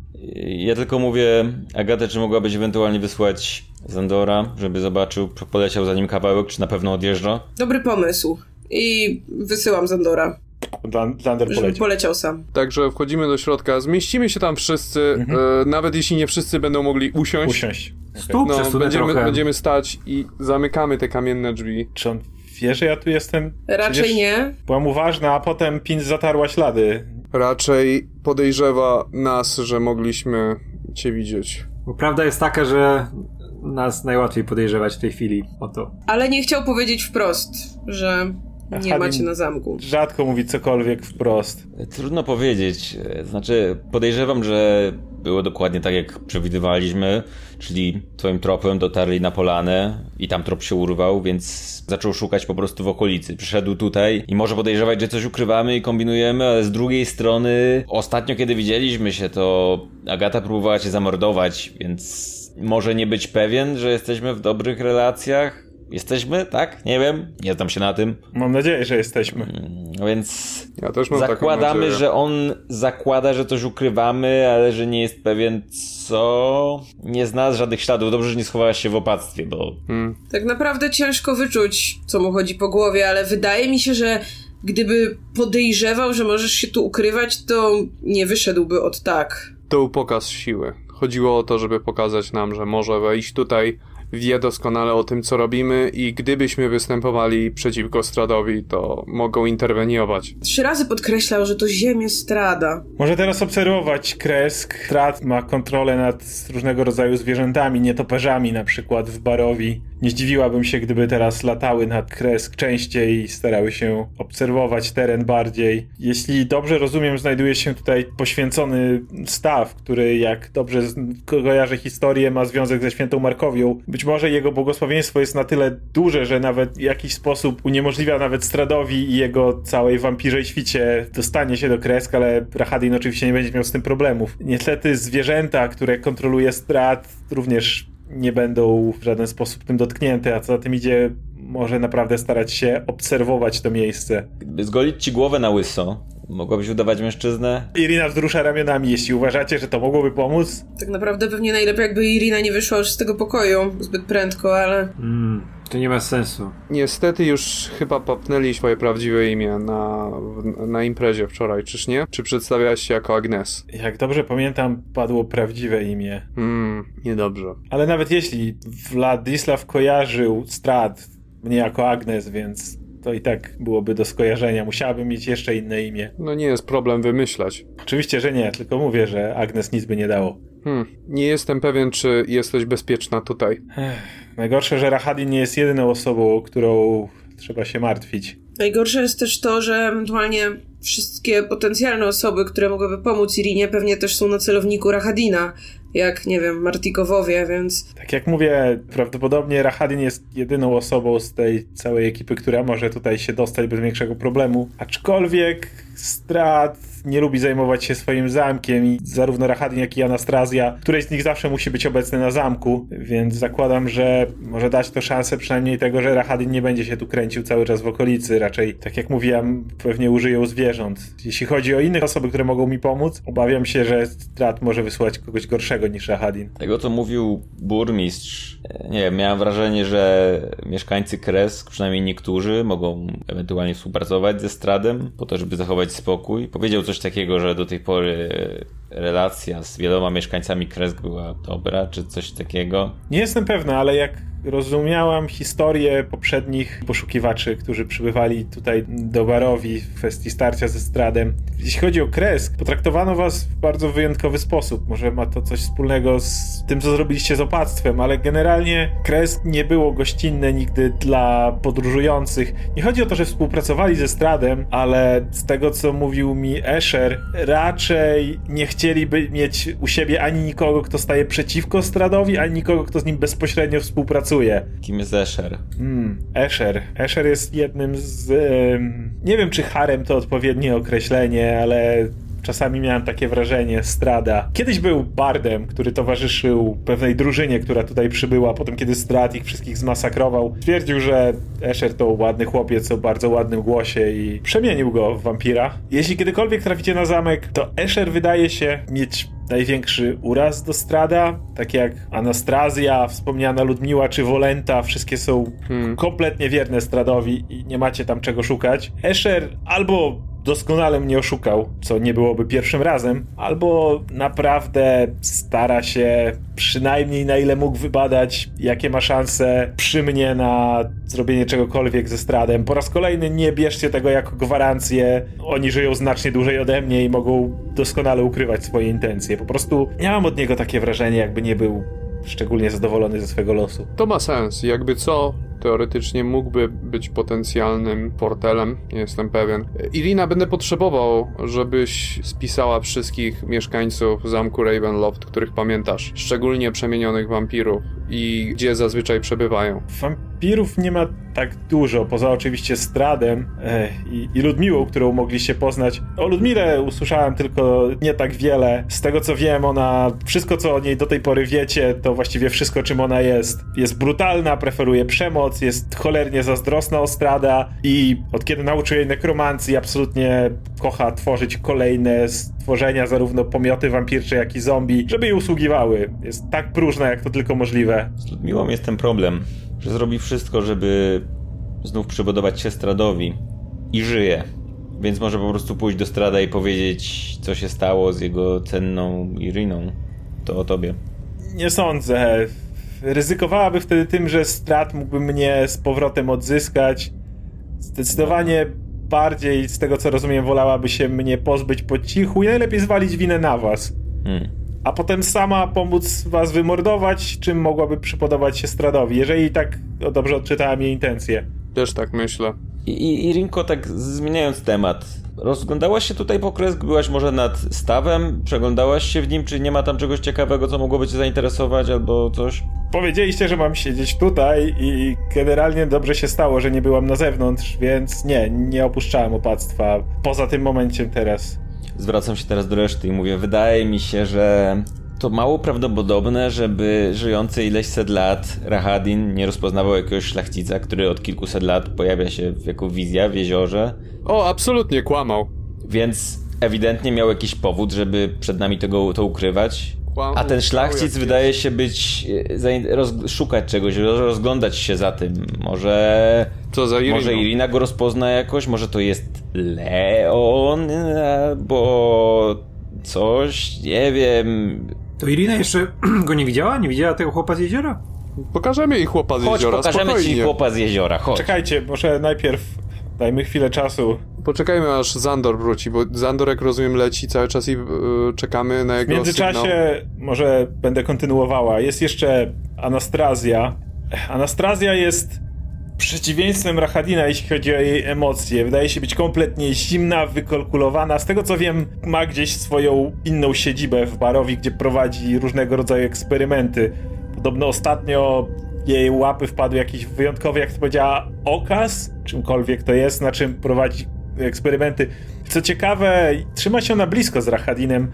Ja tylko mówię, Agatę, czy mogłabyś ewentualnie wysłać Zandora, żeby zobaczył, poleciał za nim kawałek, czy na pewno odjeżdża? Dobry pomysł. I wysyłam Zandora, Lan- Lander poleciał. poleciał sam. Także wchodzimy do środka, zmieścimy się tam wszyscy, Mhm. e, nawet jeśli nie wszyscy będą mogli usiąść. Usiąść. Stół No, będziemy, trochę. będziemy stać i zamykamy te kamienne drzwi. Czy on wie, że ja tu jestem? Raczej Przecież nie. Byłam uważna, a potem Pin zatarła ślady. Raczej podejrzewa nas, że mogliśmy cię widzieć. Bo prawda jest taka, że nas najłatwiej podejrzewać w tej chwili o to. Ale nie chciał powiedzieć wprost, że nie Aha, macie na zamku. Rzadko mówi cokolwiek wprost. Trudno powiedzieć. Znaczy, podejrzewam, że było dokładnie tak, jak przewidywaliśmy, czyli twoim tropem dotarli na polanę i tam trop się urwał, więc zaczął szukać po prostu w okolicy. Przyszedł tutaj i może podejrzewać, że coś ukrywamy i kombinujemy, ale z drugiej strony, ostatnio kiedy widzieliśmy się, to Agata próbowała cię zamordować, więc może nie być pewien, że jesteśmy w dobrych relacjach. Jesteśmy, tak? Nie wiem, nie znam się na tym. Mam nadzieję, że jesteśmy. No więc Ja też mam taką zakładamy, że on zakłada, że coś ukrywamy, ale że nie jest pewien co. Nie zna żadnych śladów. Dobrze, że nie schowałaś się w opactwie, bo Hmm. Tak naprawdę ciężko wyczuć, co mu chodzi po głowie, ale wydaje mi się, że gdyby podejrzewał, że możesz się tu ukrywać, to nie wyszedłby od tak. To był pokaz siły. Chodziło o to, żeby pokazać nam, że może wejść tutaj, wie doskonale o tym, co robimy i gdybyśmy występowali przeciwko Stradowi, to mogą interweniować. Trzy razy podkreślał, że to ziemię strada. Może teraz obserwować kresk. Trat ma kontrolę nad różnego rodzaju zwierzętami, nietoperzami na przykład w Barowi. Nie zdziwiłabym się, gdyby teraz latały nad kresk częściej i starały się obserwować teren bardziej. Jeśli dobrze rozumiem, znajduje się tutaj poświęcony staw, który jak dobrze kojarzę historię, ma związek ze świętą Markowią. Być może jego błogosławieństwo jest na tyle duże, że nawet w jakiś sposób uniemożliwia nawet Stradowi i jego całej wampirzej świcie dostanie się do kresk, ale Rahadin oczywiście nie będzie miał z tym problemów. Niestety zwierzęta, które kontroluje Strad, również nie będą w żaden sposób tym dotknięte, a co za tym idzie, może naprawdę starać się obserwować to miejsce. gdyby zgolić ci głowę na łyso, mogłabyś udawać mężczyznę? Irina wzrusza ramionami, jeśli uważacie, że to mogłoby pomóc. Tak naprawdę pewnie najlepiej, jakby Irina nie wyszła już z tego pokoju zbyt prędko, ale Mm, to nie ma sensu. Niestety już chyba papnęli swoje prawdziwe imię na, na imprezie wczoraj, czyż nie? Czy przedstawiałaś się jako Agnes? Jak dobrze pamiętam, padło prawdziwe imię. Hmm, niedobrze. Ale nawet jeśli Władysław kojarzył Strad mnie jako Agnes, więc to i tak byłoby do skojarzenia. Musiałabym mieć jeszcze inne imię. No nie jest problem wymyślać. Oczywiście, że nie, tylko mówię, że Agnes nic by nie dało. Hmm, nie jestem pewien, czy jesteś bezpieczna tutaj. Najgorsze, że Rahadin nie jest jedyną osobą, którą trzeba się martwić. najgorsze jest też to, że ewentualnie wszystkie potencjalne osoby, które mogłyby pomóc Irinie, pewnie też są na celowniku Rahadina, jak, nie wiem, Martikowowie, więc... Tak jak mówię, prawdopodobnie Rahadin jest jedyną osobą z tej całej ekipy, która może tutaj się dostać bez większego problemu. Aczkolwiek Strat nie lubi zajmować się swoim zamkiem i zarówno Rahadin, jak i Anastrazja, któreś z nich zawsze musi być obecny na zamku, więc zakładam, że może dać to szansę przynajmniej tego, że Rahadin nie będzie się tu kręcił cały czas w okolicy, raczej, tak jak mówiłem, pewnie użyją zwierząt. Jeśli chodzi o inne osoby, które mogą mi pomóc, obawiam się, że Strat może wysłać kogoś gorszego niż Rahadin. Tego, co mówił burmistrz, nie wiem, miałem wrażenie, że mieszkańcy Kresk, przynajmniej niektórzy, mogą ewentualnie współpracować ze Stradem po to, żeby zachować spokój. Powiedział coś takiego, że do tej pory relacja z wieloma mieszkańcami Kresk była dobra, czy coś takiego. Nie jestem pewny, ale jak rozumiałam historię poprzednich poszukiwaczy, którzy przybywali tutaj do Barowi w kwestii starcia ze Stradem. Jeśli chodzi o Kresk, potraktowano was w bardzo wyjątkowy sposób. Może ma to coś wspólnego z tym, co zrobiliście z opactwem, ale generalnie Kresk nie było gościnne nigdy dla podróżujących. Nie chodzi o to, że współpracowali ze Stradem, ale z tego, co mówił mi Escher, raczej nie chcieliby mieć u siebie ani nikogo, kto staje przeciwko Stradowi, ani nikogo, kto z nim bezpośrednio współpracuje Kim jest Escher? Mm, Escher. Escher jest jednym z... nie wiem, czy harem to odpowiednie określenie, ale Czasami miałem takie wrażenie, Strada. Kiedyś był bardem, który towarzyszył pewnej drużynie, która tutaj przybyła, potem kiedy Strad ich wszystkich zmasakrował. Twierdził, że Escher to ładny chłopiec o bardzo ładnym głosie i przemienił go w wampira. Jeśli kiedykolwiek traficie na zamek, to Escher wydaje się mieć największy uraz do Strada, tak jak Anastrazja, wspomniana Ludmiła czy Wolenta, wszystkie są hmm. kompletnie wierne Stradowi i nie macie tam czego szukać. Escher albo doskonale mnie oszukał, co nie byłoby pierwszym razem, albo naprawdę stara się przynajmniej na ile mógł wybadać, jakie ma szanse przy mnie na zrobienie czegokolwiek ze Stradem. Po raz kolejny nie bierzcie tego jako gwarancję. Oni żyją znacznie dłużej ode mnie i mogą doskonale ukrywać swoje intencje. Po prostu miałam od niego takie wrażenie, jakby nie był szczególnie zadowolony ze swojego losu. To ma sens. Jakby co, teoretycznie mógłby być potencjalnym portelem, nie jestem pewien. Irina, będę potrzebował, żebyś spisała wszystkich mieszkańców zamku Ravenloft, których pamiętasz, szczególnie przemienionych wampirów i gdzie zazwyczaj przebywają. Wampirów nie ma tak dużo, poza oczywiście Stradem e, i, i Ludmiłą, którą mogliście poznać. O Ludmile usłyszałem tylko nie tak wiele. Z tego co wiem, ona, wszystko co o niej do tej pory wiecie, to właściwie wszystko czym ona jest. Jest brutalna, preferuje przemoc, jest cholernie zazdrosna o Strada i od kiedy nauczył jej nekromancji, absolutnie kocha tworzyć kolejne stworzenia, zarówno pomioty wampircze, jak i zombie, żeby jej usługiwały. Jest tak próżna, jak to tylko możliwe. Z Ludmiłą jest ten problem że zrobi wszystko, żeby znów przybudować się Stradowi i żyje. Więc może po prostu pójść do Strada i powiedzieć, co się stało z jego cenną Iriną. To o tobie. Nie sądzę. Ryzykowałaby wtedy tym, że Strad mógłby mnie z powrotem odzyskać. Zdecydowanie bardziej, z tego co rozumiem, wolałaby się mnie pozbyć po cichu i najlepiej zwalić winę na was. Hmm a potem sama pomóc was wymordować, czym mogłaby przypodobać się Stradowi, jeżeli tak no, dobrze odczytałem jej intencje. Też tak myślę. I, I Rinko, tak zmieniając temat, rozglądałaś się tutaj po kresk? Byłaś może nad stawem? Przeglądałaś się w nim? Czy nie ma tam czegoś ciekawego, co mogłoby cię zainteresować albo coś? Powiedzieliście, że mam siedzieć tutaj i generalnie dobrze się stało, że nie byłam na zewnątrz, więc nie, nie opuszczałem opactwa poza tym momenciem teraz zwracam się teraz do reszty i mówię, wydaje mi się, że to mało prawdopodobne, żeby żyjący ileś set lat Rahadin nie rozpoznawał jakiegoś szlachcica, który od kilkuset lat pojawia się jako wizja w jeziorze. O, absolutnie kłamał. Więc ewidentnie miał jakiś powód, żeby przed nami tego, to ukrywać. A ten szlachcic wydaje się być, e, roz, szukać czegoś, rozglądać się za tym. Może, Co za Iriną? może Irina go rozpozna jakoś, może to jest Leon, bo coś, nie wiem. To Irina jeszcze <clears throat> go nie widziała? Nie widziała tego chłopa z jeziora? Pokażemy jej chłopa z chodź, jeziora, pokażemy spokojnie. ci chłopa z jeziora, chodź. Czekajcie, może najpierw dajmy chwilę czasu. Poczekajmy aż Zandor wróci, bo Zandor jak rozumiem leci cały czas i yy, czekamy na jego W międzyczasie sygnał. może będę kontynuowała. Jest jeszcze Anastrazja. Anastrazja jest przeciwieństwem Rahadina, jeśli chodzi o jej emocje. Wydaje się być kompletnie zimna, wykalkulowana. Z tego co wiem, ma gdzieś swoją inną siedzibę w Barowi, gdzie prowadzi różnego rodzaju eksperymenty. Podobno ostatnio jej łapy wpadły jakiś wyjątkowy, jak to powiedziała, okaz, czymkolwiek to jest, na czym prowadzi eksperymenty. Co ciekawe, trzyma się ona blisko z Rahadinem.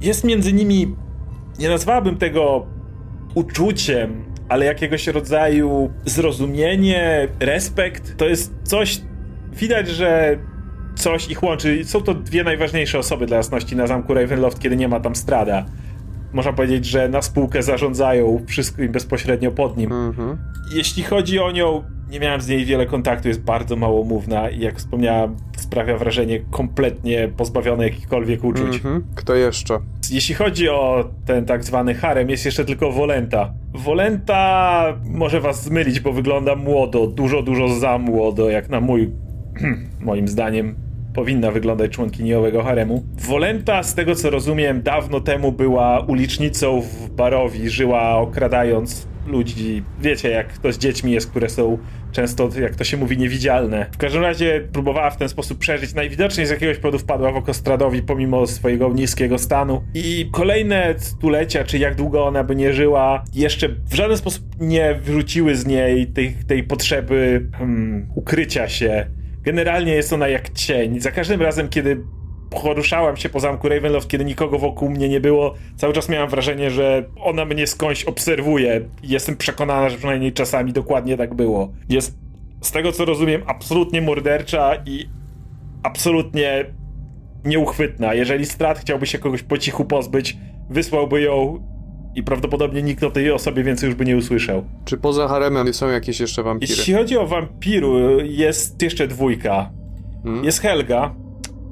Jest między nimi, nie nazwałabym tego uczuciem, ale jakiegoś rodzaju zrozumienie, respekt. To jest coś, widać, że coś ich łączy. Są to dwie najważniejsze osoby dla jasności na zamku Ravenloft, kiedy nie ma tam strada. Można powiedzieć, że na spółkę zarządzają wszystkim bezpośrednio pod nim. Mhm. Jeśli chodzi o nią, nie miałem z niej wiele kontaktu, jest bardzo małomówna i jak wspomniałem, sprawia wrażenie kompletnie pozbawione jakichkolwiek uczuć. Mhm. Kto jeszcze? Jeśli chodzi o ten tak zwany harem, jest jeszcze tylko Wolenta. Wolenta może was zmylić, bo wygląda młodo, dużo, dużo za młodo, jak na mój, <clears throat> moim zdaniem, powinna wyglądać członkini owego haremu. Wolenta, z tego co rozumiem, dawno temu była ulicznicą w Barowi, żyła okradając ludzi. Wiecie, jak to z dziećmi jest, które są często, jak to się mówi, niewidzialne. W każdym razie próbowała w ten sposób przeżyć. Najwidoczniej z jakiegoś powodu wpadła w oko Stradowi, pomimo swojego niskiego stanu. I kolejne stulecia, czy jak długo ona by nie żyła, jeszcze w żaden sposób nie wyrzuciły z niej tej, tej potrzeby hmm, ukrycia się. Generalnie jest ona jak cień. Za każdym razem, kiedy poruszałem się po zamku Ravenloft, kiedy nikogo wokół mnie nie było, cały czas miałem wrażenie, że ona mnie skądś obserwuje. Jestem przekonana, że przynajmniej czasami dokładnie tak było. Jest, z tego co rozumiem, absolutnie mordercza i absolutnie nieuchwytna. Jeżeli Strat chciałby się kogoś po cichu pozbyć, wysłałby ją i prawdopodobnie nikt o tej osobie więcej już by nie usłyszał. Czy poza haremem są jakieś jeszcze wampiry? Jeśli chodzi o wampiru, jest jeszcze dwójka. Hmm? Jest Helga,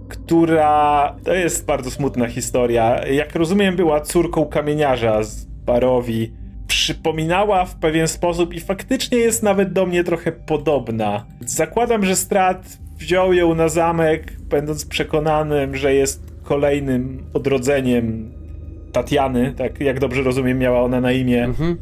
która. To jest bardzo smutna historia. Jak rozumiem, była córką kamieniarza z Barowi. Przypominała w pewien sposób i faktycznie jest nawet do mnie trochę podobna. Zakładam, że Strat wziął ją na zamek, będąc przekonanym, że jest kolejnym odrodzeniem Tatiany, tak jak dobrze rozumiem, miała ona na imię. Mhm.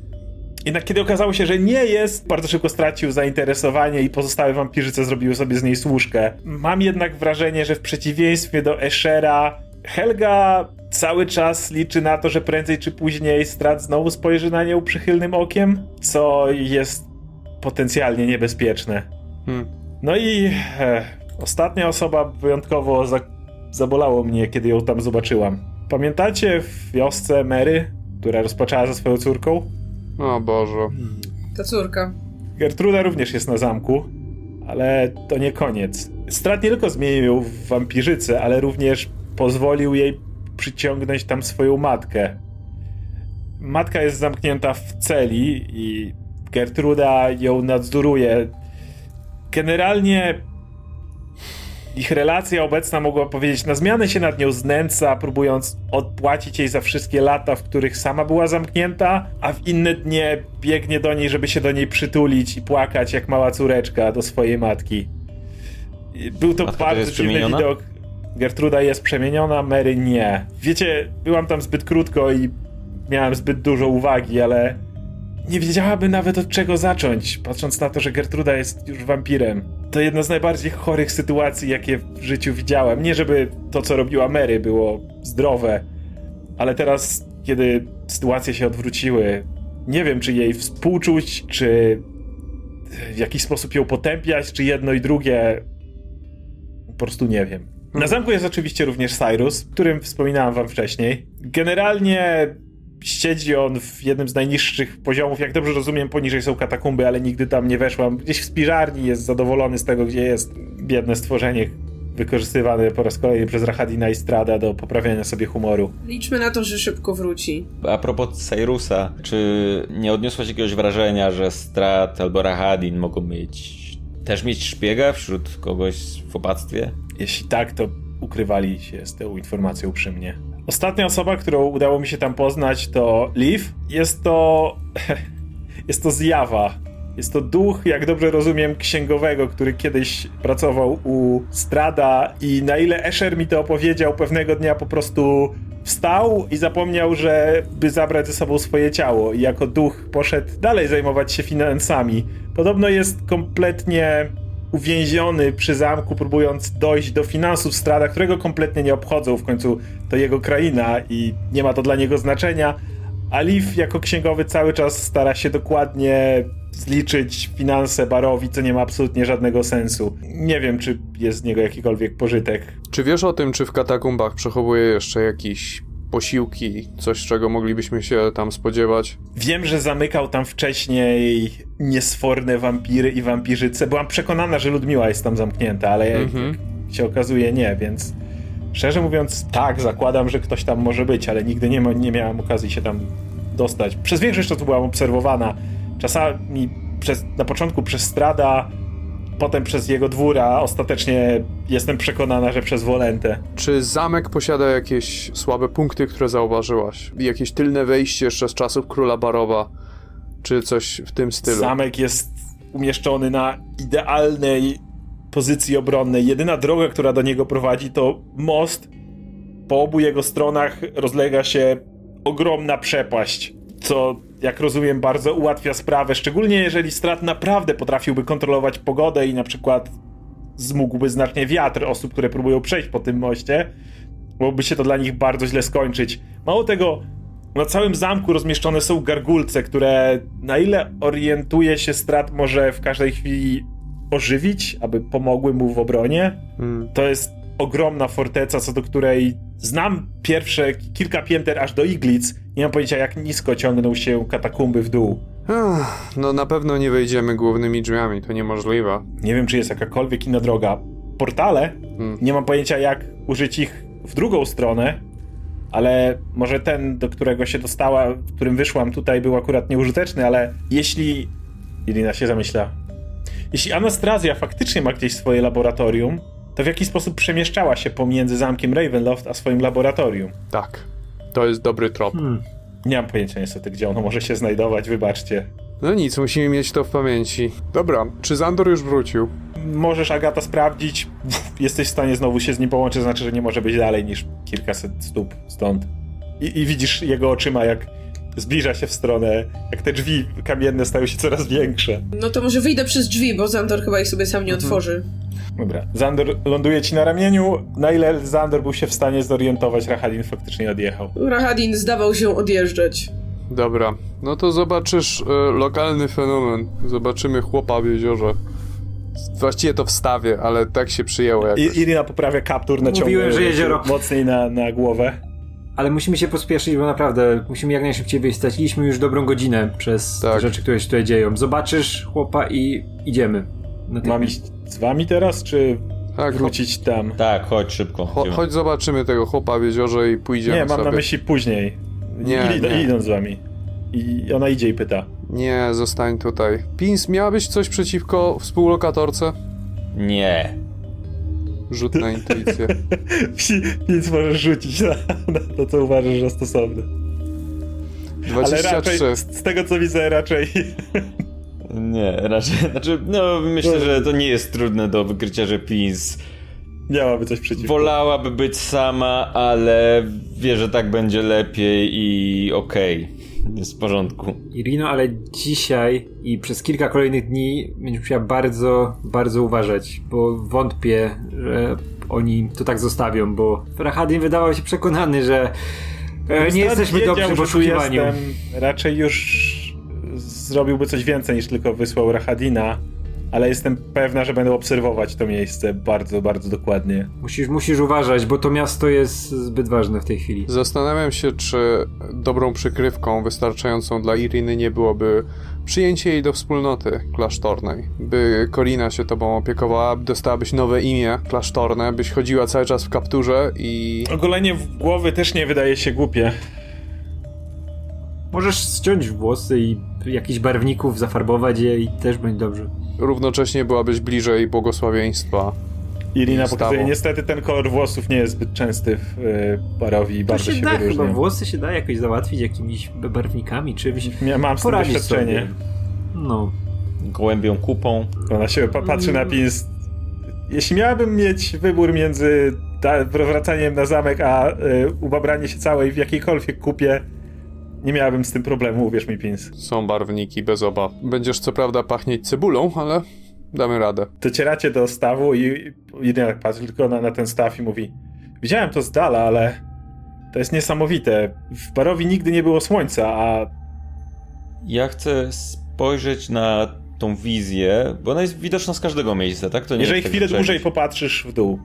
Jednak kiedy okazało się, że nie jest, bardzo szybko stracił zainteresowanie i pozostałe wampirzyce zrobiły sobie z niej służkę. Mam jednak wrażenie, że w przeciwieństwie do Eschera, Helga cały czas liczy na to, że prędzej czy później Strat znowu spojrzy na nią przychylnym okiem, co jest potencjalnie niebezpieczne. Hmm. No i e, ostatnia osoba wyjątkowo za, zabolało mnie, kiedy ją tam zobaczyłam. Pamiętacie w wiosce Mary, która rozpoczęła ze swoją córką? O Boże. Ta córka. Gertruda również jest na zamku, ale to nie koniec. Strat nie tylko zmienił ją w wampirzycę, ale również pozwolił jej przyciągnąć tam swoją matkę. Matka jest zamknięta w celi i Gertruda ją nadzoruje. Generalnie ich relacja obecna, mogła powiedzieć, na zmianę się nad nią znęca, próbując odpłacić jej za wszystkie lata, w których sama była zamknięta, a w inne dnie biegnie do niej, żeby się do niej przytulić i płakać jak mała córeczka do swojej matki. Był to Matka bardzo jest dziwny widok. Gertruda jest przemieniona, Mary nie. Wiecie, byłam tam zbyt krótko i miałem zbyt dużo uwagi, ale nie wiedziałaby nawet od czego zacząć, patrząc na to, że Gertruda jest już wampirem. To jedna z najbardziej chorych sytuacji, jakie w życiu widziałem. Nie żeby to, co robiła Mary, było zdrowe, ale teraz, kiedy sytuacje się odwróciły, nie wiem, czy jej współczuć, czy w jakiś sposób ją potępiać, czy jedno i drugie. Po prostu nie wiem. Na zamku jest oczywiście również Cyrus, o którym wspominałem wam wcześniej. Generalnie siedzi on w jednym z najniższych poziomów, jak dobrze rozumiem, poniżej są katakumby, ale nigdy tam nie weszłam. Gdzieś w spiżarni jest zadowolony z tego, gdzie jest. Biedne stworzenie wykorzystywane po raz kolejny przez Rahadina i Strada do poprawiania sobie humoru. Liczmy na to, że szybko wróci. A propos Cyrusa, czy nie odniosłaś jakiegoś wrażenia, że Strat albo Rahadin mogą mieć też mieć szpiega wśród kogoś w opactwie? Jeśli tak, to ukrywali się z tą informacją przy mnie. Ostatnia osoba, którą udało mi się tam poznać, to Liv. Jest to. <laughs> Jest to zjawa. Jest to duch, jak dobrze rozumiem, księgowego, który kiedyś pracował u Strada i na ile Escher mi to opowiedział, pewnego dnia po prostu wstał i zapomniał, że by zabrać ze sobą swoje ciało i jako duch poszedł dalej zajmować się finansami. Podobno jest kompletnie uwięziony przy zamku, próbując dojść do finansów Strada, którego kompletnie nie obchodzą. W końcu to jego kraina i nie ma to dla niego znaczenia. A Leaf jako księgowy cały czas stara się dokładnie zliczyć finanse barowi, co nie ma absolutnie żadnego sensu. Nie wiem, czy jest z niego jakikolwiek pożytek. Czy wiesz o tym, czy w katakumbach przechowuje jeszcze jakieś posiłki, coś czego moglibyśmy się tam spodziewać? Wiem, że zamykał tam wcześniej niesforne wampiry i wampirzyce. Byłam przekonana, że Ludmiła jest tam zamknięta, ale mhm. się okazuje nie, więc szczerze mówiąc tak, zakładam, że ktoś tam może być, ale nigdy nie, ma, nie miałam okazji się tam dostać. Przez większość czasu byłam obserwowana. Czasami przez, na początku przez Strada potem przez jego dwór, a ostatecznie jestem przekonana, że przez Wolentę. Czy zamek posiada jakieś słabe punkty, które zauważyłaś? Jakieś tylne wejście jeszcze z czasów króla Barowa? Czy coś w tym stylu? Zamek jest umieszczony na idealnej pozycji obronnej. Jedyna droga, która do niego prowadzi, to most. Po obu jego stronach rozlega się ogromna przepaść, co jak rozumiem, bardzo ułatwia sprawę, szczególnie jeżeli Strat naprawdę potrafiłby kontrolować pogodę i na przykład zmógłby znacznie wiatr osób, które próbują przejść po tym moście, byłoby się to dla nich bardzo źle skończyć. Mało tego, na całym zamku rozmieszczone są gargulce, które na ile orientuje się Strat może w każdej chwili ożywić, aby pomogły mu w obronie. Hmm. To jest ogromna forteca, co do której znam pierwsze kilka pięter aż do iglic. Nie mam pojęcia, jak nisko ciągną się katakumby w dół. no na pewno nie wejdziemy głównymi drzwiami, to niemożliwe. Nie wiem, czy jest jakakolwiek inna droga. Portale? Hmm. Nie mam pojęcia, jak użyć ich w drugą stronę, ale może ten, do którego się dostała, w którym wyszłam tutaj, był akurat nieużyteczny, ale jeśli... Irina się zamyśla. Jeśli Anastrazja faktycznie ma gdzieś swoje laboratorium, to w jaki sposób przemieszczała się pomiędzy zamkiem Ravenloft a swoim laboratorium. Tak, to jest dobry trop. Hmm. Nie mam pojęcia niestety, gdzie ono może się znajdować, wybaczcie. No nic, musimy mieć to w pamięci. Dobra, czy Zandor już wrócił? Możesz, Agata, sprawdzić. <laughs> Jesteś w stanie znowu się z nim połączyć, znaczy, że nie może być dalej niż kilkaset stóp stąd. I, i widzisz jego oczyma, jak zbliża się w stronę, jak te drzwi kamienne stają się coraz większe. No to może wyjdę przez drzwi, bo Zandor chyba ich sobie sam nie mhm. otworzy. Dobra. Zandor ląduje ci na ramieniu. Na ile Zandor był się w stanie zorientować, Rahadin faktycznie odjechał. Rahadin zdawał się odjeżdżać. Dobra. No to zobaczysz y, lokalny fenomen. Zobaczymy chłopa w jeziorze. Właściwie to wstawię, ale tak się przyjęło jakoś. I, Irina poprawia kaptur, naciąga Mówiłem, że jezioro. mocniej na, na głowę. Ale musimy się pospieszyć, bo naprawdę musimy jak najszybciej wyjść. Straciliśmy już dobrą godzinę przez tak. te rzeczy, które się tutaj dzieją. Zobaczysz chłopa i idziemy. Mam iść z wami teraz, czy tak, wrócić tam? Tak, chodź szybko. Cho chodź zobaczymy tego chłopa w jeziorze i pójdziemy Nie, mam sobie. na myśli później. Nie, nie. Idą z wami. I ona idzie i pyta. Nie, zostań tutaj. Pins, miałabyś coś przeciwko współlokatorce? Nie. Rzut na intuicję. <laughs> Pins możesz rzucić na, na to, co uważasz za stosowne. 23. Ale raczej, z tego co widzę, raczej <laughs> nie, raczej, znaczy, no myślę, że to nie jest trudne do wykrycia, że Pins miałaby coś przeciwko. Wolałaby być sama, ale wie, że tak będzie lepiej i okej. Okay. <laughs> Jest w porządku. Irino, ale dzisiaj i przez kilka kolejnych dni będziesz musiała bardzo, bardzo uważać, bo wątpię, że oni to tak zostawią, bo Rahadin wydawał się przekonany, że e, nie jesteśmy dobrzy w poszukiwaniu. Raczej już zrobiłby coś więcej niż tylko wysłał Rahadina, ale jestem pewna, że będę obserwować to miejsce bardzo, bardzo dokładnie. Musisz, musisz uważać, bo to miasto jest zbyt ważne w tej chwili. Zastanawiam się, czy dobrą przykrywką wystarczającą dla Iriny nie byłoby przyjęcie jej do wspólnoty klasztornej. By Korina się tobą opiekowała, dostałabyś nowe imię klasztorne, byś chodziła cały czas w kapturze i... Ogolenie w głowy też nie wydaje się głupie. Możesz ściąć włosy i jakichś barwników zafarbować je i też będzie dobrze. Równocześnie byłabyś bliżej błogosławieństwa. Irina pokazuje, niestety ten kolor włosów nie jest zbyt częsty w y, parowi i bardzo się, się da, wyróżnia. Chyba włosy się da jakoś załatwić jakimiś barwnikami, czymś. Ja mam z tym doświadczenie. Sobie. No. Gołębią kupą. Ona się patrzy na pins. Jeśli miałabym mieć wybór między wracaniem na zamek, a y, ubabranie się całej w jakiejkolwiek kupie nie miałabym z tym problemu, uwierz mi, Pins. Są barwniki, bez obaw. Będziesz co prawda pachnieć cebulą, ale damy radę. Docieracie do stawu i jedynie tak patrzy tylko na, na ten staw i mówi Widziałem to z dala, ale to jest niesamowite. W barowi nigdy nie było słońca, a Ja chcę spojrzeć na tą wizję, bo ona jest widoczna z każdego miejsca, tak? To nie jeżeli jest tak, chwilę że- dłużej popatrzysz w dół,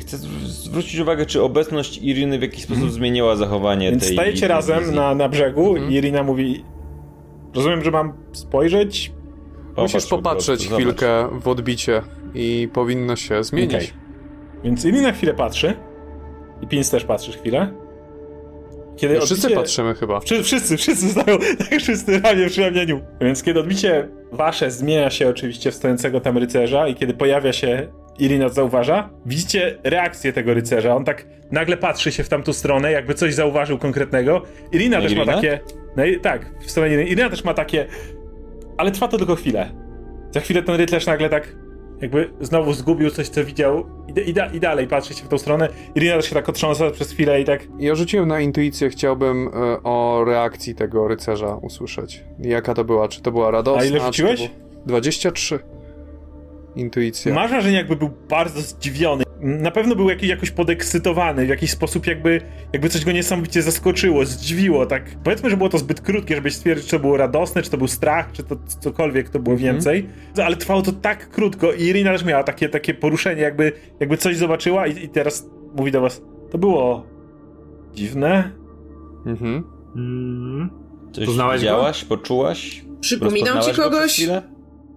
Chcę zw- zwrócić uwagę, czy obecność Iriny w jakiś sposób zmieniła zachowanie więc tej stajecie tej razem wizji. na, na brzegu Mhm. i Irina mówi Rozumiem, że mam spojrzeć? Popatrz Musisz po popatrzeć zobacz. chwilkę w odbicie i powinno się zmienić. Okej. Więc Irina chwilę patrzy i Pins też patrzysz chwilę. Kiedy Wszyscy odbicie- patrzymy chyba. Wszy- Wszyscy, wszyscy znają, <laughs> tak wszyscy ramię przy ramieniu. Więc kiedy odbicie wasze zmienia się oczywiście w stojącego tam rycerza i kiedy pojawia się Irina zauważa, widzicie reakcję tego rycerza. On tak nagle patrzy się w tamtą stronę, jakby coś zauważył konkretnego. Irina Na też ma Irinę? takie... No i tak, w stronę Iriny. Irina też ma takie... Ale trwa to tylko chwilę. Za chwilę ten rycerz nagle tak jakby znowu zgubił coś, co widział i, i, da, i dalej patrzy się w tą stronę. Irina też się tak otrząsa przez chwilę i tak... Ja rzuciłem na intuicję, chciałbym e, o reakcji tego rycerza usłyszeć. Jaka to była? Czy to była radosna? A ile czy to rzuciłeś? było- 23. Intuicja. Masz wrażenie, jakby był bardzo zdziwiony. Na pewno był jakiś, jakoś podekscytowany, w jakiś sposób jakby, jakby coś go niesamowicie zaskoczyło, zdziwiło, tak. Powiedzmy, że było to zbyt krótkie, żebyś stwierdzić, czy to było radosne, czy to był strach, czy to cokolwiek to było więcej. Ale trwało to tak krótko i Irina też miała takie, takie poruszenie, jakby, jakby coś zobaczyła i, i teraz mówi do was, to było dziwne. Mhm. Mm. Coś Poznałaś go? widziałaś, poczułaś? Przypominam ci go kogoś? chwilę?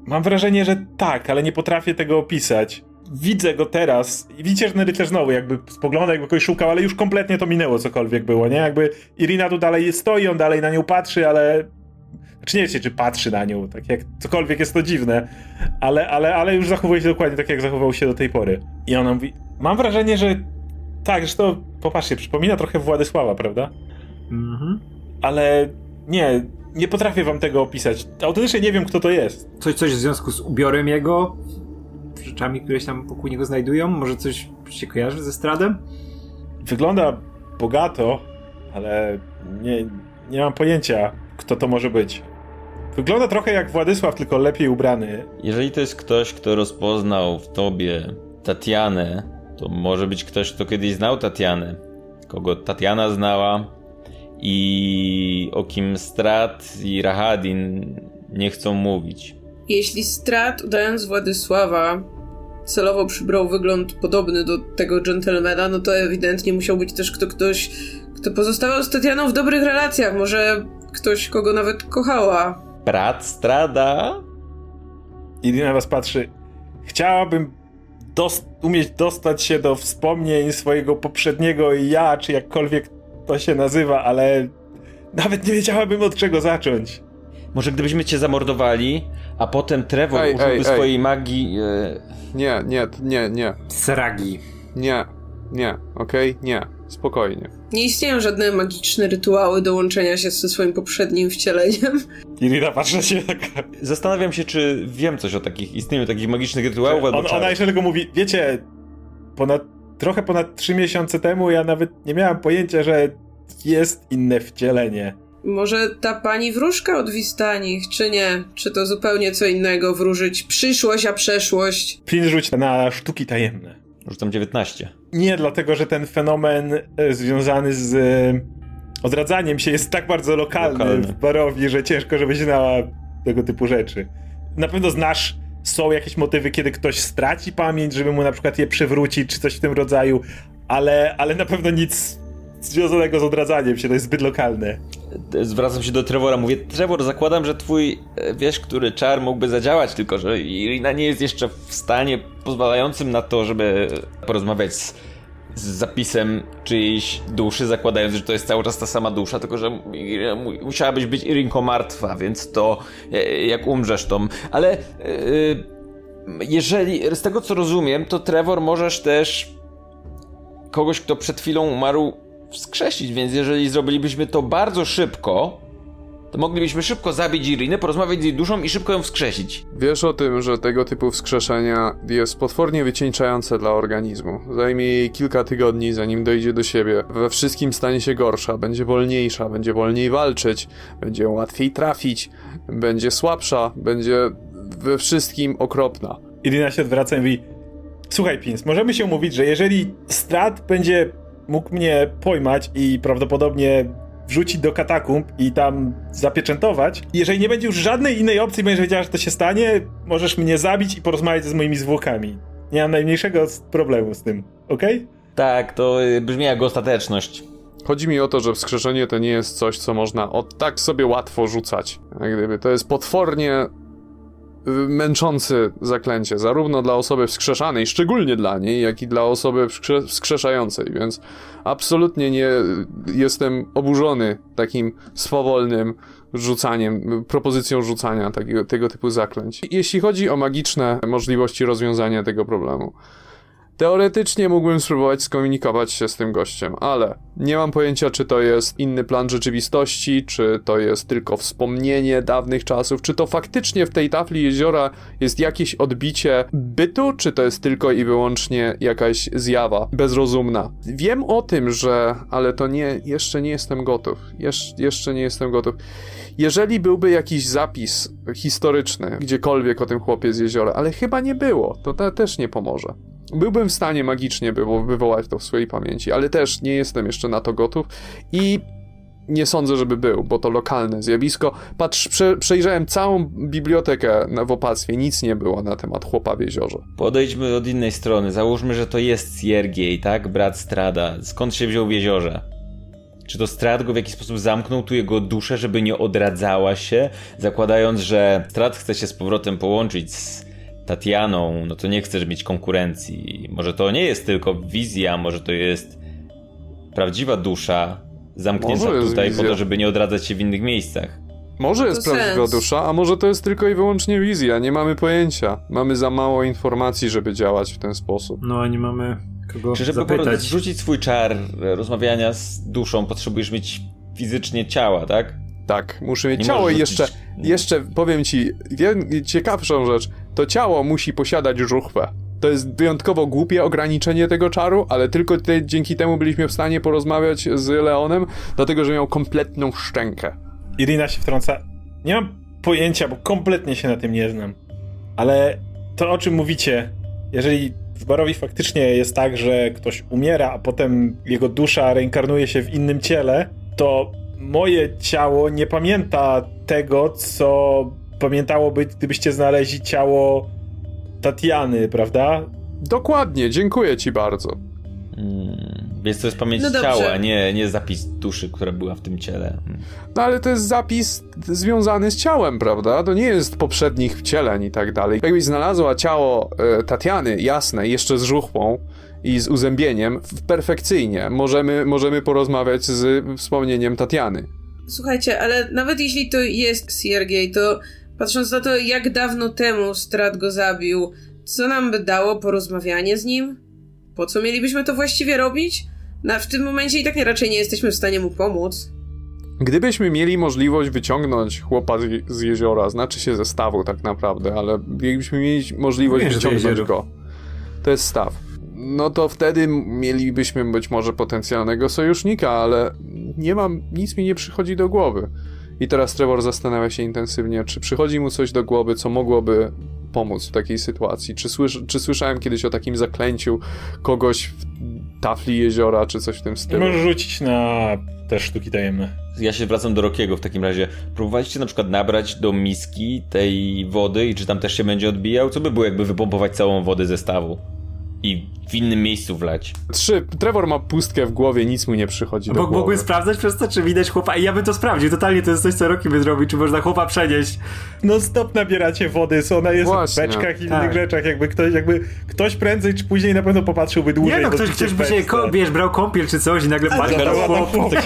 Mam wrażenie, że tak, ale nie potrafię tego opisać. Widzę go teraz i widzicie, że ten rycerz znowu jakby spogląda, jakby kogoś szukał, ale już kompletnie to minęło cokolwiek było, nie? Jakby Irina tu dalej stoi, on dalej na nią patrzy, ale... Znaczy nie wiecie, czy patrzy na nią, tak jak cokolwiek jest to dziwne, ale, ale, ale już zachowuje się dokładnie tak, jak zachował się do tej pory. I ona mówi, mam wrażenie, że tak, że to, popatrzcie, przypomina trochę Władysława, prawda? Mhm. Ale nie, nie potrafię wam tego opisać. Autentycznie nie wiem, kto to jest. Coś, coś w związku z ubiorem jego? Rzeczami, które się tam wokół niego znajdują? Może coś się kojarzy ze Stradem? Wygląda bogato, ale nie, nie mam pojęcia, kto to może być. Wygląda trochę jak Władysław, tylko lepiej ubrany. Jeżeli to jest ktoś, kto rozpoznał w tobie Tatianę, to może być ktoś, kto kiedyś znał Tatianę, kogo Tatiana znała i o kim Strat i Rahadin nie chcą mówić. Jeśli Strat, udając Władysława, celowo przybrał wygląd podobny do tego dżentelmena, no to ewidentnie musiał być też kto, ktoś, kto pozostawał z Tatianą w dobrych relacjach. Może ktoś, kogo nawet kochała. Brat Strada? Irina na was patrzy. Chciałabym dos- umieć dostać się do wspomnień swojego poprzedniego ja, czy jakkolwiek to się nazywa, ale nawet nie wiedziałabym od czego zacząć. Może gdybyśmy cię zamordowali, a potem Trevor Ej, użyłby ej, ej. swojej magii... E... Nie, nie, nie, nie, Sragi. nie, nie, okej, nie, spokojnie. Nie istnieją żadne magiczne rytuały do łączenia się ze swoim poprzednim wcieleniem. Irina patrzy się taka... Zastanawiam się, czy wiem coś o takich, istnieniu takich magicznych rytuałów On, ona jeszcze tylko mówi, wiecie, ponad, trochę ponad trzy miesiące temu ja nawet nie miałem pojęcia, że jest inne wcielenie. Może ta pani wróżka od Wistanich, czy nie? Czy to zupełnie co innego wróżyć przyszłość, a przeszłość? Pin rzuć na sztuki tajemne. Rzucam 19. Nie, dlatego że ten fenomen e, związany z e, odradzaniem się jest tak bardzo lokalny, Lokalny. w Barowi, że ciężko, żebyś znała tego typu rzeczy. Na pewno znasz, są jakieś motywy, kiedy ktoś straci pamięć, żeby mu na przykład je przywrócić, czy coś w tym rodzaju, ale, ale na pewno nic związanego z odradzaniem się, to jest zbyt lokalne. Zwracam się do Trevora, mówię, Trevor, zakładam, że twój, e, wiesz, który czar mógłby zadziałać, tylko że Irina nie jest jeszcze w stanie pozwalającym na to, żeby porozmawiać z, z zapisem czyjejś duszy, zakładając, że to jest cały czas ta sama dusza, tylko że musiałabyś być Irinko martwa, więc to e, jak umrzesz to... Ale e, jeżeli, z tego co rozumiem, to Trevor możesz też kogoś, kto przed chwilą umarł, wskrzesić, więc jeżeli zrobilibyśmy to bardzo szybko, to moglibyśmy szybko zabić Irinę, porozmawiać z jej duszą i szybko ją wskrzesić. Wiesz o tym, że tego typu wskrzeszenia jest potwornie wycieńczające dla organizmu. Zajmie jej kilka tygodni, zanim dojdzie do siebie. We wszystkim stanie się gorsza, będzie wolniejsza, będzie wolniej walczyć, będzie łatwiej trafić, będzie słabsza, będzie we wszystkim okropna. Irina się odwraca i mówi Słuchaj, Pins, możemy się umówić, że jeżeli Strat będzie mógł mnie pojmać i prawdopodobnie wrzucić do katakumb i tam zapieczętować. Jeżeli nie będzie już żadnej innej opcji, będziesz wiedziała, że to się stanie, możesz mnie zabić i porozmawiać z moimi zwłokami. Nie mam najmniejszego problemu z tym, okej? Okay? Tak, to y, brzmi jak ostateczność. Chodzi mi o to, że wskrzeszenie to nie jest coś, co można od tak sobie łatwo rzucać. Jak gdyby to jest potwornie męczący zaklęcie, zarówno dla osoby wskrzeszanej, szczególnie dla niej, jak i dla osoby wskrze wskrzeszającej, więc absolutnie nie jestem oburzony takim swobodnym rzucaniem, propozycją rzucania takiego, tego typu zaklęć. Jeśli chodzi o magiczne możliwości rozwiązania tego problemu, Teoretycznie mógłbym spróbować skomunikować się z tym gościem, ale nie mam pojęcia, czy to jest inny plan rzeczywistości, czy to jest tylko wspomnienie dawnych czasów, czy to faktycznie w tej tafli jeziora jest jakieś odbicie bytu, czy to jest tylko i wyłącznie jakaś zjawa bezrozumna. Wiem o tym, że, ale to nie, jeszcze nie jestem gotów. Jesz, jeszcze nie jestem gotów. Jeżeli byłby jakiś zapis historyczny gdziekolwiek o tym chłopie z jeziora, ale chyba nie było, to, to też nie pomoże. Byłbym w stanie magicznie wywołać to w swojej pamięci, ale też nie jestem jeszcze na to gotów i nie sądzę, żeby był, bo to lokalne zjawisko. Patrz, prze, przejrzałem całą bibliotekę w opactwie, nic nie było na temat chłopa w jeziorze. Podejdźmy od innej strony. Załóżmy, że to jest Siergiej, tak? Brat Strada. Skąd się wziął w jeziorze? Czy to Strad go w jakiś sposób zamknął tu jego duszę, żeby nie odradzała się, zakładając, że Strad chce się z powrotem połączyć z Tatianą, no to nie chcesz mieć konkurencji. Może to nie jest tylko wizja, może to jest prawdziwa dusza zamknięta tutaj wizja. po to, żeby nie odradzać się w innych miejscach. Może jest prawdziwa dusza, a może to jest tylko i wyłącznie wizja. Nie mamy pojęcia. Mamy za mało informacji, żeby działać w ten sposób. No, a nie mamy kogo Czy żeby zapytać. zrzucić swój czar rozmawiania z duszą, potrzebujesz mieć fizycznie ciała, tak? Tak, muszę mieć nie ciało i jeszcze, jeszcze powiem ci ciekawszą rzecz. To ciało musi posiadać żuchwę. To jest wyjątkowo głupie ograniczenie tego czaru, ale tylko te, dzięki temu byliśmy w stanie porozmawiać z Leonem, dlatego że miał kompletną szczękę. Irina się wtrąca. Nie mam pojęcia, bo kompletnie się na tym nie znam. Ale to o czym mówicie, jeżeli w Barowi faktycznie jest tak, że ktoś umiera, a potem jego dusza reinkarnuje się w innym ciele, to moje ciało nie pamięta tego, co pamiętałoby, gdybyście znaleźli ciało Tatiany, prawda? Dokładnie, dziękuję ci bardzo. Hmm, więc to jest pamięć no ciała, nie, nie zapis duszy, która była w tym ciele. Hmm. No ale to jest zapis związany z ciałem, prawda? To nie jest poprzednich wcieleń i tak dalej. Jakbyś znalazła ciało e, Tatiany, jasne, jeszcze z żuchwą, i z uzębieniem perfekcyjnie. Możemy, możemy porozmawiać z wspomnieniem Tatiany. Słuchajcie, ale nawet jeśli to jest Siergiej, to patrząc na to, jak dawno temu Strat go zabił, co nam by dało porozmawianie z nim? Po co mielibyśmy to właściwie robić? Na, w tym momencie i tak nie, raczej nie jesteśmy w stanie mu pomóc. Gdybyśmy mieli możliwość wyciągnąć chłopa z, z jeziora, znaczy się ze stawu tak naprawdę, ale gdybyśmy mieli możliwość wyciągnąć go, to jest staw no to wtedy mielibyśmy być może potencjalnego sojusznika, ale nie mam, nic mi nie przychodzi do głowy. I teraz Trevor zastanawia się intensywnie, czy przychodzi mu coś do głowy, co mogłoby pomóc w takiej sytuacji. Czy, słysz, czy słyszałem kiedyś o takim zaklęciu kogoś w tafli jeziora, czy coś w tym stylu? Możesz rzucić na te sztuki tajemne. Ja się wracam do Rokiego w takim razie. Próbowaliście na przykład nabrać do miski tej wody i czy tam też się będzie odbijał? Co by było, jakby wypompować całą wodę ze stawu? I w innym miejscu wlać. Trzy. Trevor ma pustkę w głowie, nic mu nie przychodzi do głowy. Mogłem sprawdzać przez to, czy widać chłopa i ja bym to sprawdził. Totalnie to jest coś, co Roki by zrobił, czy można chłopa przenieść. No stop nabieracie wody, co ona jest Właśnie. w beczkach i tak. innych rzeczach. Jakby ktoś, jakby ktoś prędzej czy później na pewno popatrzyłby dłużej. Nie no, ktoś, ktoś by się, wiesz, brał kąpiel czy coś i nagle patrzy na chłop. Tak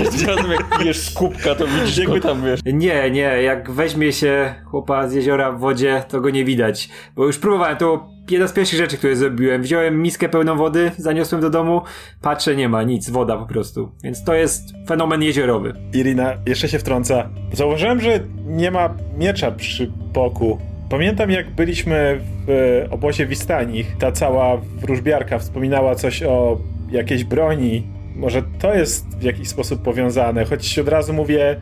jak pijesz z kubka, to widzisz jakby tam, wiesz. Nie, nie, jak weźmie się chłopa z jeziora w wodzie, to go nie widać. Bo już próbowałem, to jedna z pierwszych rzeczy, które zrobiłem. Wziąłem miskę pełną wody, zaniosłem do domu, patrzę, nie ma nic, woda po prostu. Więc to jest fenomen jeziorowy. Irina jeszcze się wtrąca. Zauważyłem, że nie ma miecza przy boku. Pamiętam, jak byliśmy w obozie Wistanich, ta cała wróżbiarka wspominała coś o jakiejś broni. Może to jest w jakiś sposób powiązane, choć od razu mówię,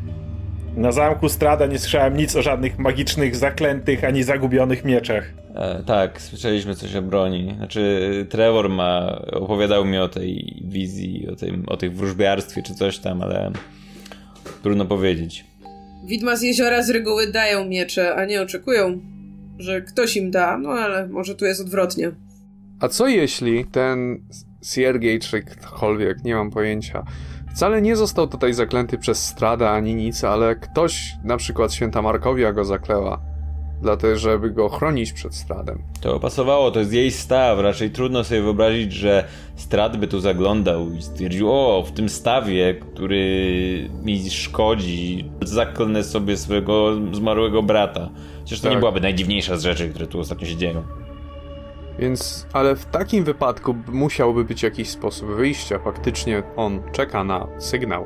na zamku Strada nie słyszałem nic o żadnych magicznych, zaklętych ani zagubionych mieczach. E, tak, słyszeliśmy coś o broni. Znaczy, Trevor ma, opowiadał mi o tej wizji, o, tym, o tych wróżbiarstwie czy coś tam, ale trudno powiedzieć. Widma z jeziora z reguły dają miecze, a nie oczekują, że ktoś im da, no ale może tu jest odwrotnie. A co jeśli ten Siergiej czy ktokolwiek, nie mam pojęcia, wcale nie został tutaj zaklęty przez Strada ani nic, ale ktoś, na przykład święta Markowia go zakleła, dlatego żeby go chronić przed Stradem. To pasowało, to jest jej staw. Raczej trudno sobie wyobrazić, że Strad by tu zaglądał i stwierdził, o, w tym stawie, który mi szkodzi, zaklnę sobie swojego zmarłego brata. Chociaż to Tak. nie byłaby najdziwniejsza z rzeczy, które tu ostatnio się dzieją. Więc, ale w takim wypadku musiałby być jakiś sposób wyjścia. Faktycznie on czeka na sygnał.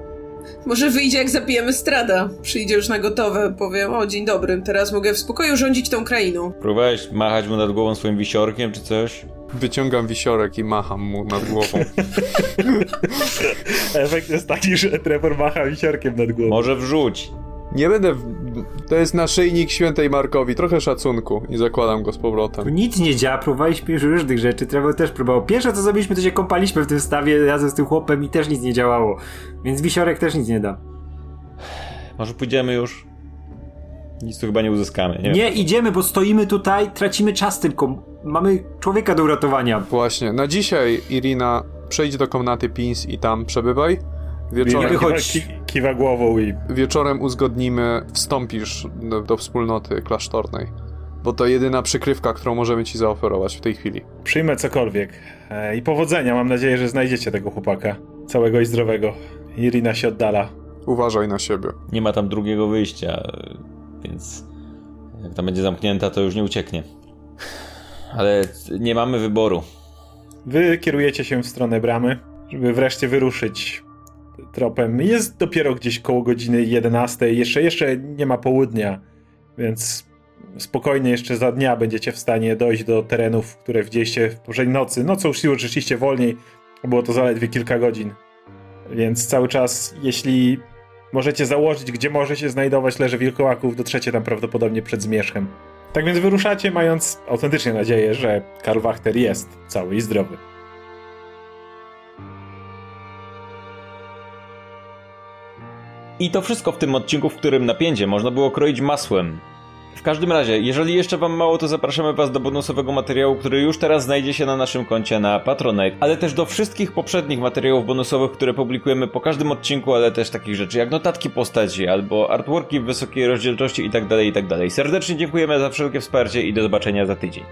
Może wyjdzie jak zabijemy Strada. Przyjdzie już na gotowe, powiem, o dzień dobry, teraz mogę w spokoju rządzić tą krainą. Próbowałeś machać mu nad głową swoim wisiorkiem czy coś? Wyciągam wisiorek i macham mu nad głową. <laughs> Efekt jest taki, że Trevor macha wisiorkiem nad głową. Może wrzuć. Nie będę. To jest naszyjnik świętej Markowi. Trochę szacunku i zakładam go z Tu powrotem. nic nie działa, próbowaliśmy już różnych rzeczy, Trevor też próbował. Pierwsze co zrobiliśmy, to się kąpaliśmy w tym stawie razem z tym chłopem i też nic nie działało. Więc wisiorek też nic nie da. Może pójdziemy już? Nic tu chyba nie uzyskamy. Nie, Nie idziemy, bo stoimy tutaj, tracimy czas tylko. Mamy człowieka do uratowania. Właśnie. Na dzisiaj, Irina, przejdź do komnaty Pins i tam przebywaj. Nie Wieczorem, wychodź. Kiwa, wychodź. Ki, kiwa głową i wieczorem uzgodnimy, wstąpisz do, do wspólnoty klasztornej. Bo to jedyna przykrywka, którą możemy ci zaoferować w tej chwili. przyjmę cokolwiek. E, I powodzenia, mam nadzieję, że znajdziecie tego chłopaka. Całego i zdrowego. Irina się oddala. Uważaj na siebie. nie ma tam drugiego wyjścia, więc jak tam będzie zamknięta, to już nie ucieknie. Ale nie mamy wyboru. Wy kierujecie się w stronę bramy, żeby wreszcie wyruszyć tropem. Jest dopiero gdzieś koło godziny 11. Jeszcze, jeszcze nie ma południa, więc spokojnie jeszcze za dnia będziecie w stanie dojść do terenów, które widzieliście w poprzedniej nocy. Nocą już szło rzeczywiście wolniej, było to zaledwie kilka godzin. Więc cały czas, jeśli możecie założyć, gdzie może się znajdować leże wilkołaków, dotrzecie tam prawdopodobnie przed zmierzchem. Tak więc wyruszacie, mając autentycznie nadzieję, że Karl Wachter jest cały i zdrowy. I to wszystko w tym odcinku, w którym napięcie można było kroić masłem. W każdym razie, jeżeli jeszcze wam mało, to zapraszamy was do bonusowego materiału, który już teraz znajdzie się na naszym koncie na Patronite, ale też do wszystkich poprzednich materiałów bonusowych, które publikujemy po każdym odcinku, ale też takich rzeczy jak notatki postaci, albo artworki w wysokiej rozdzielczości itd., itd. Serdecznie dziękujemy za wszelkie wsparcie i do zobaczenia za tydzień.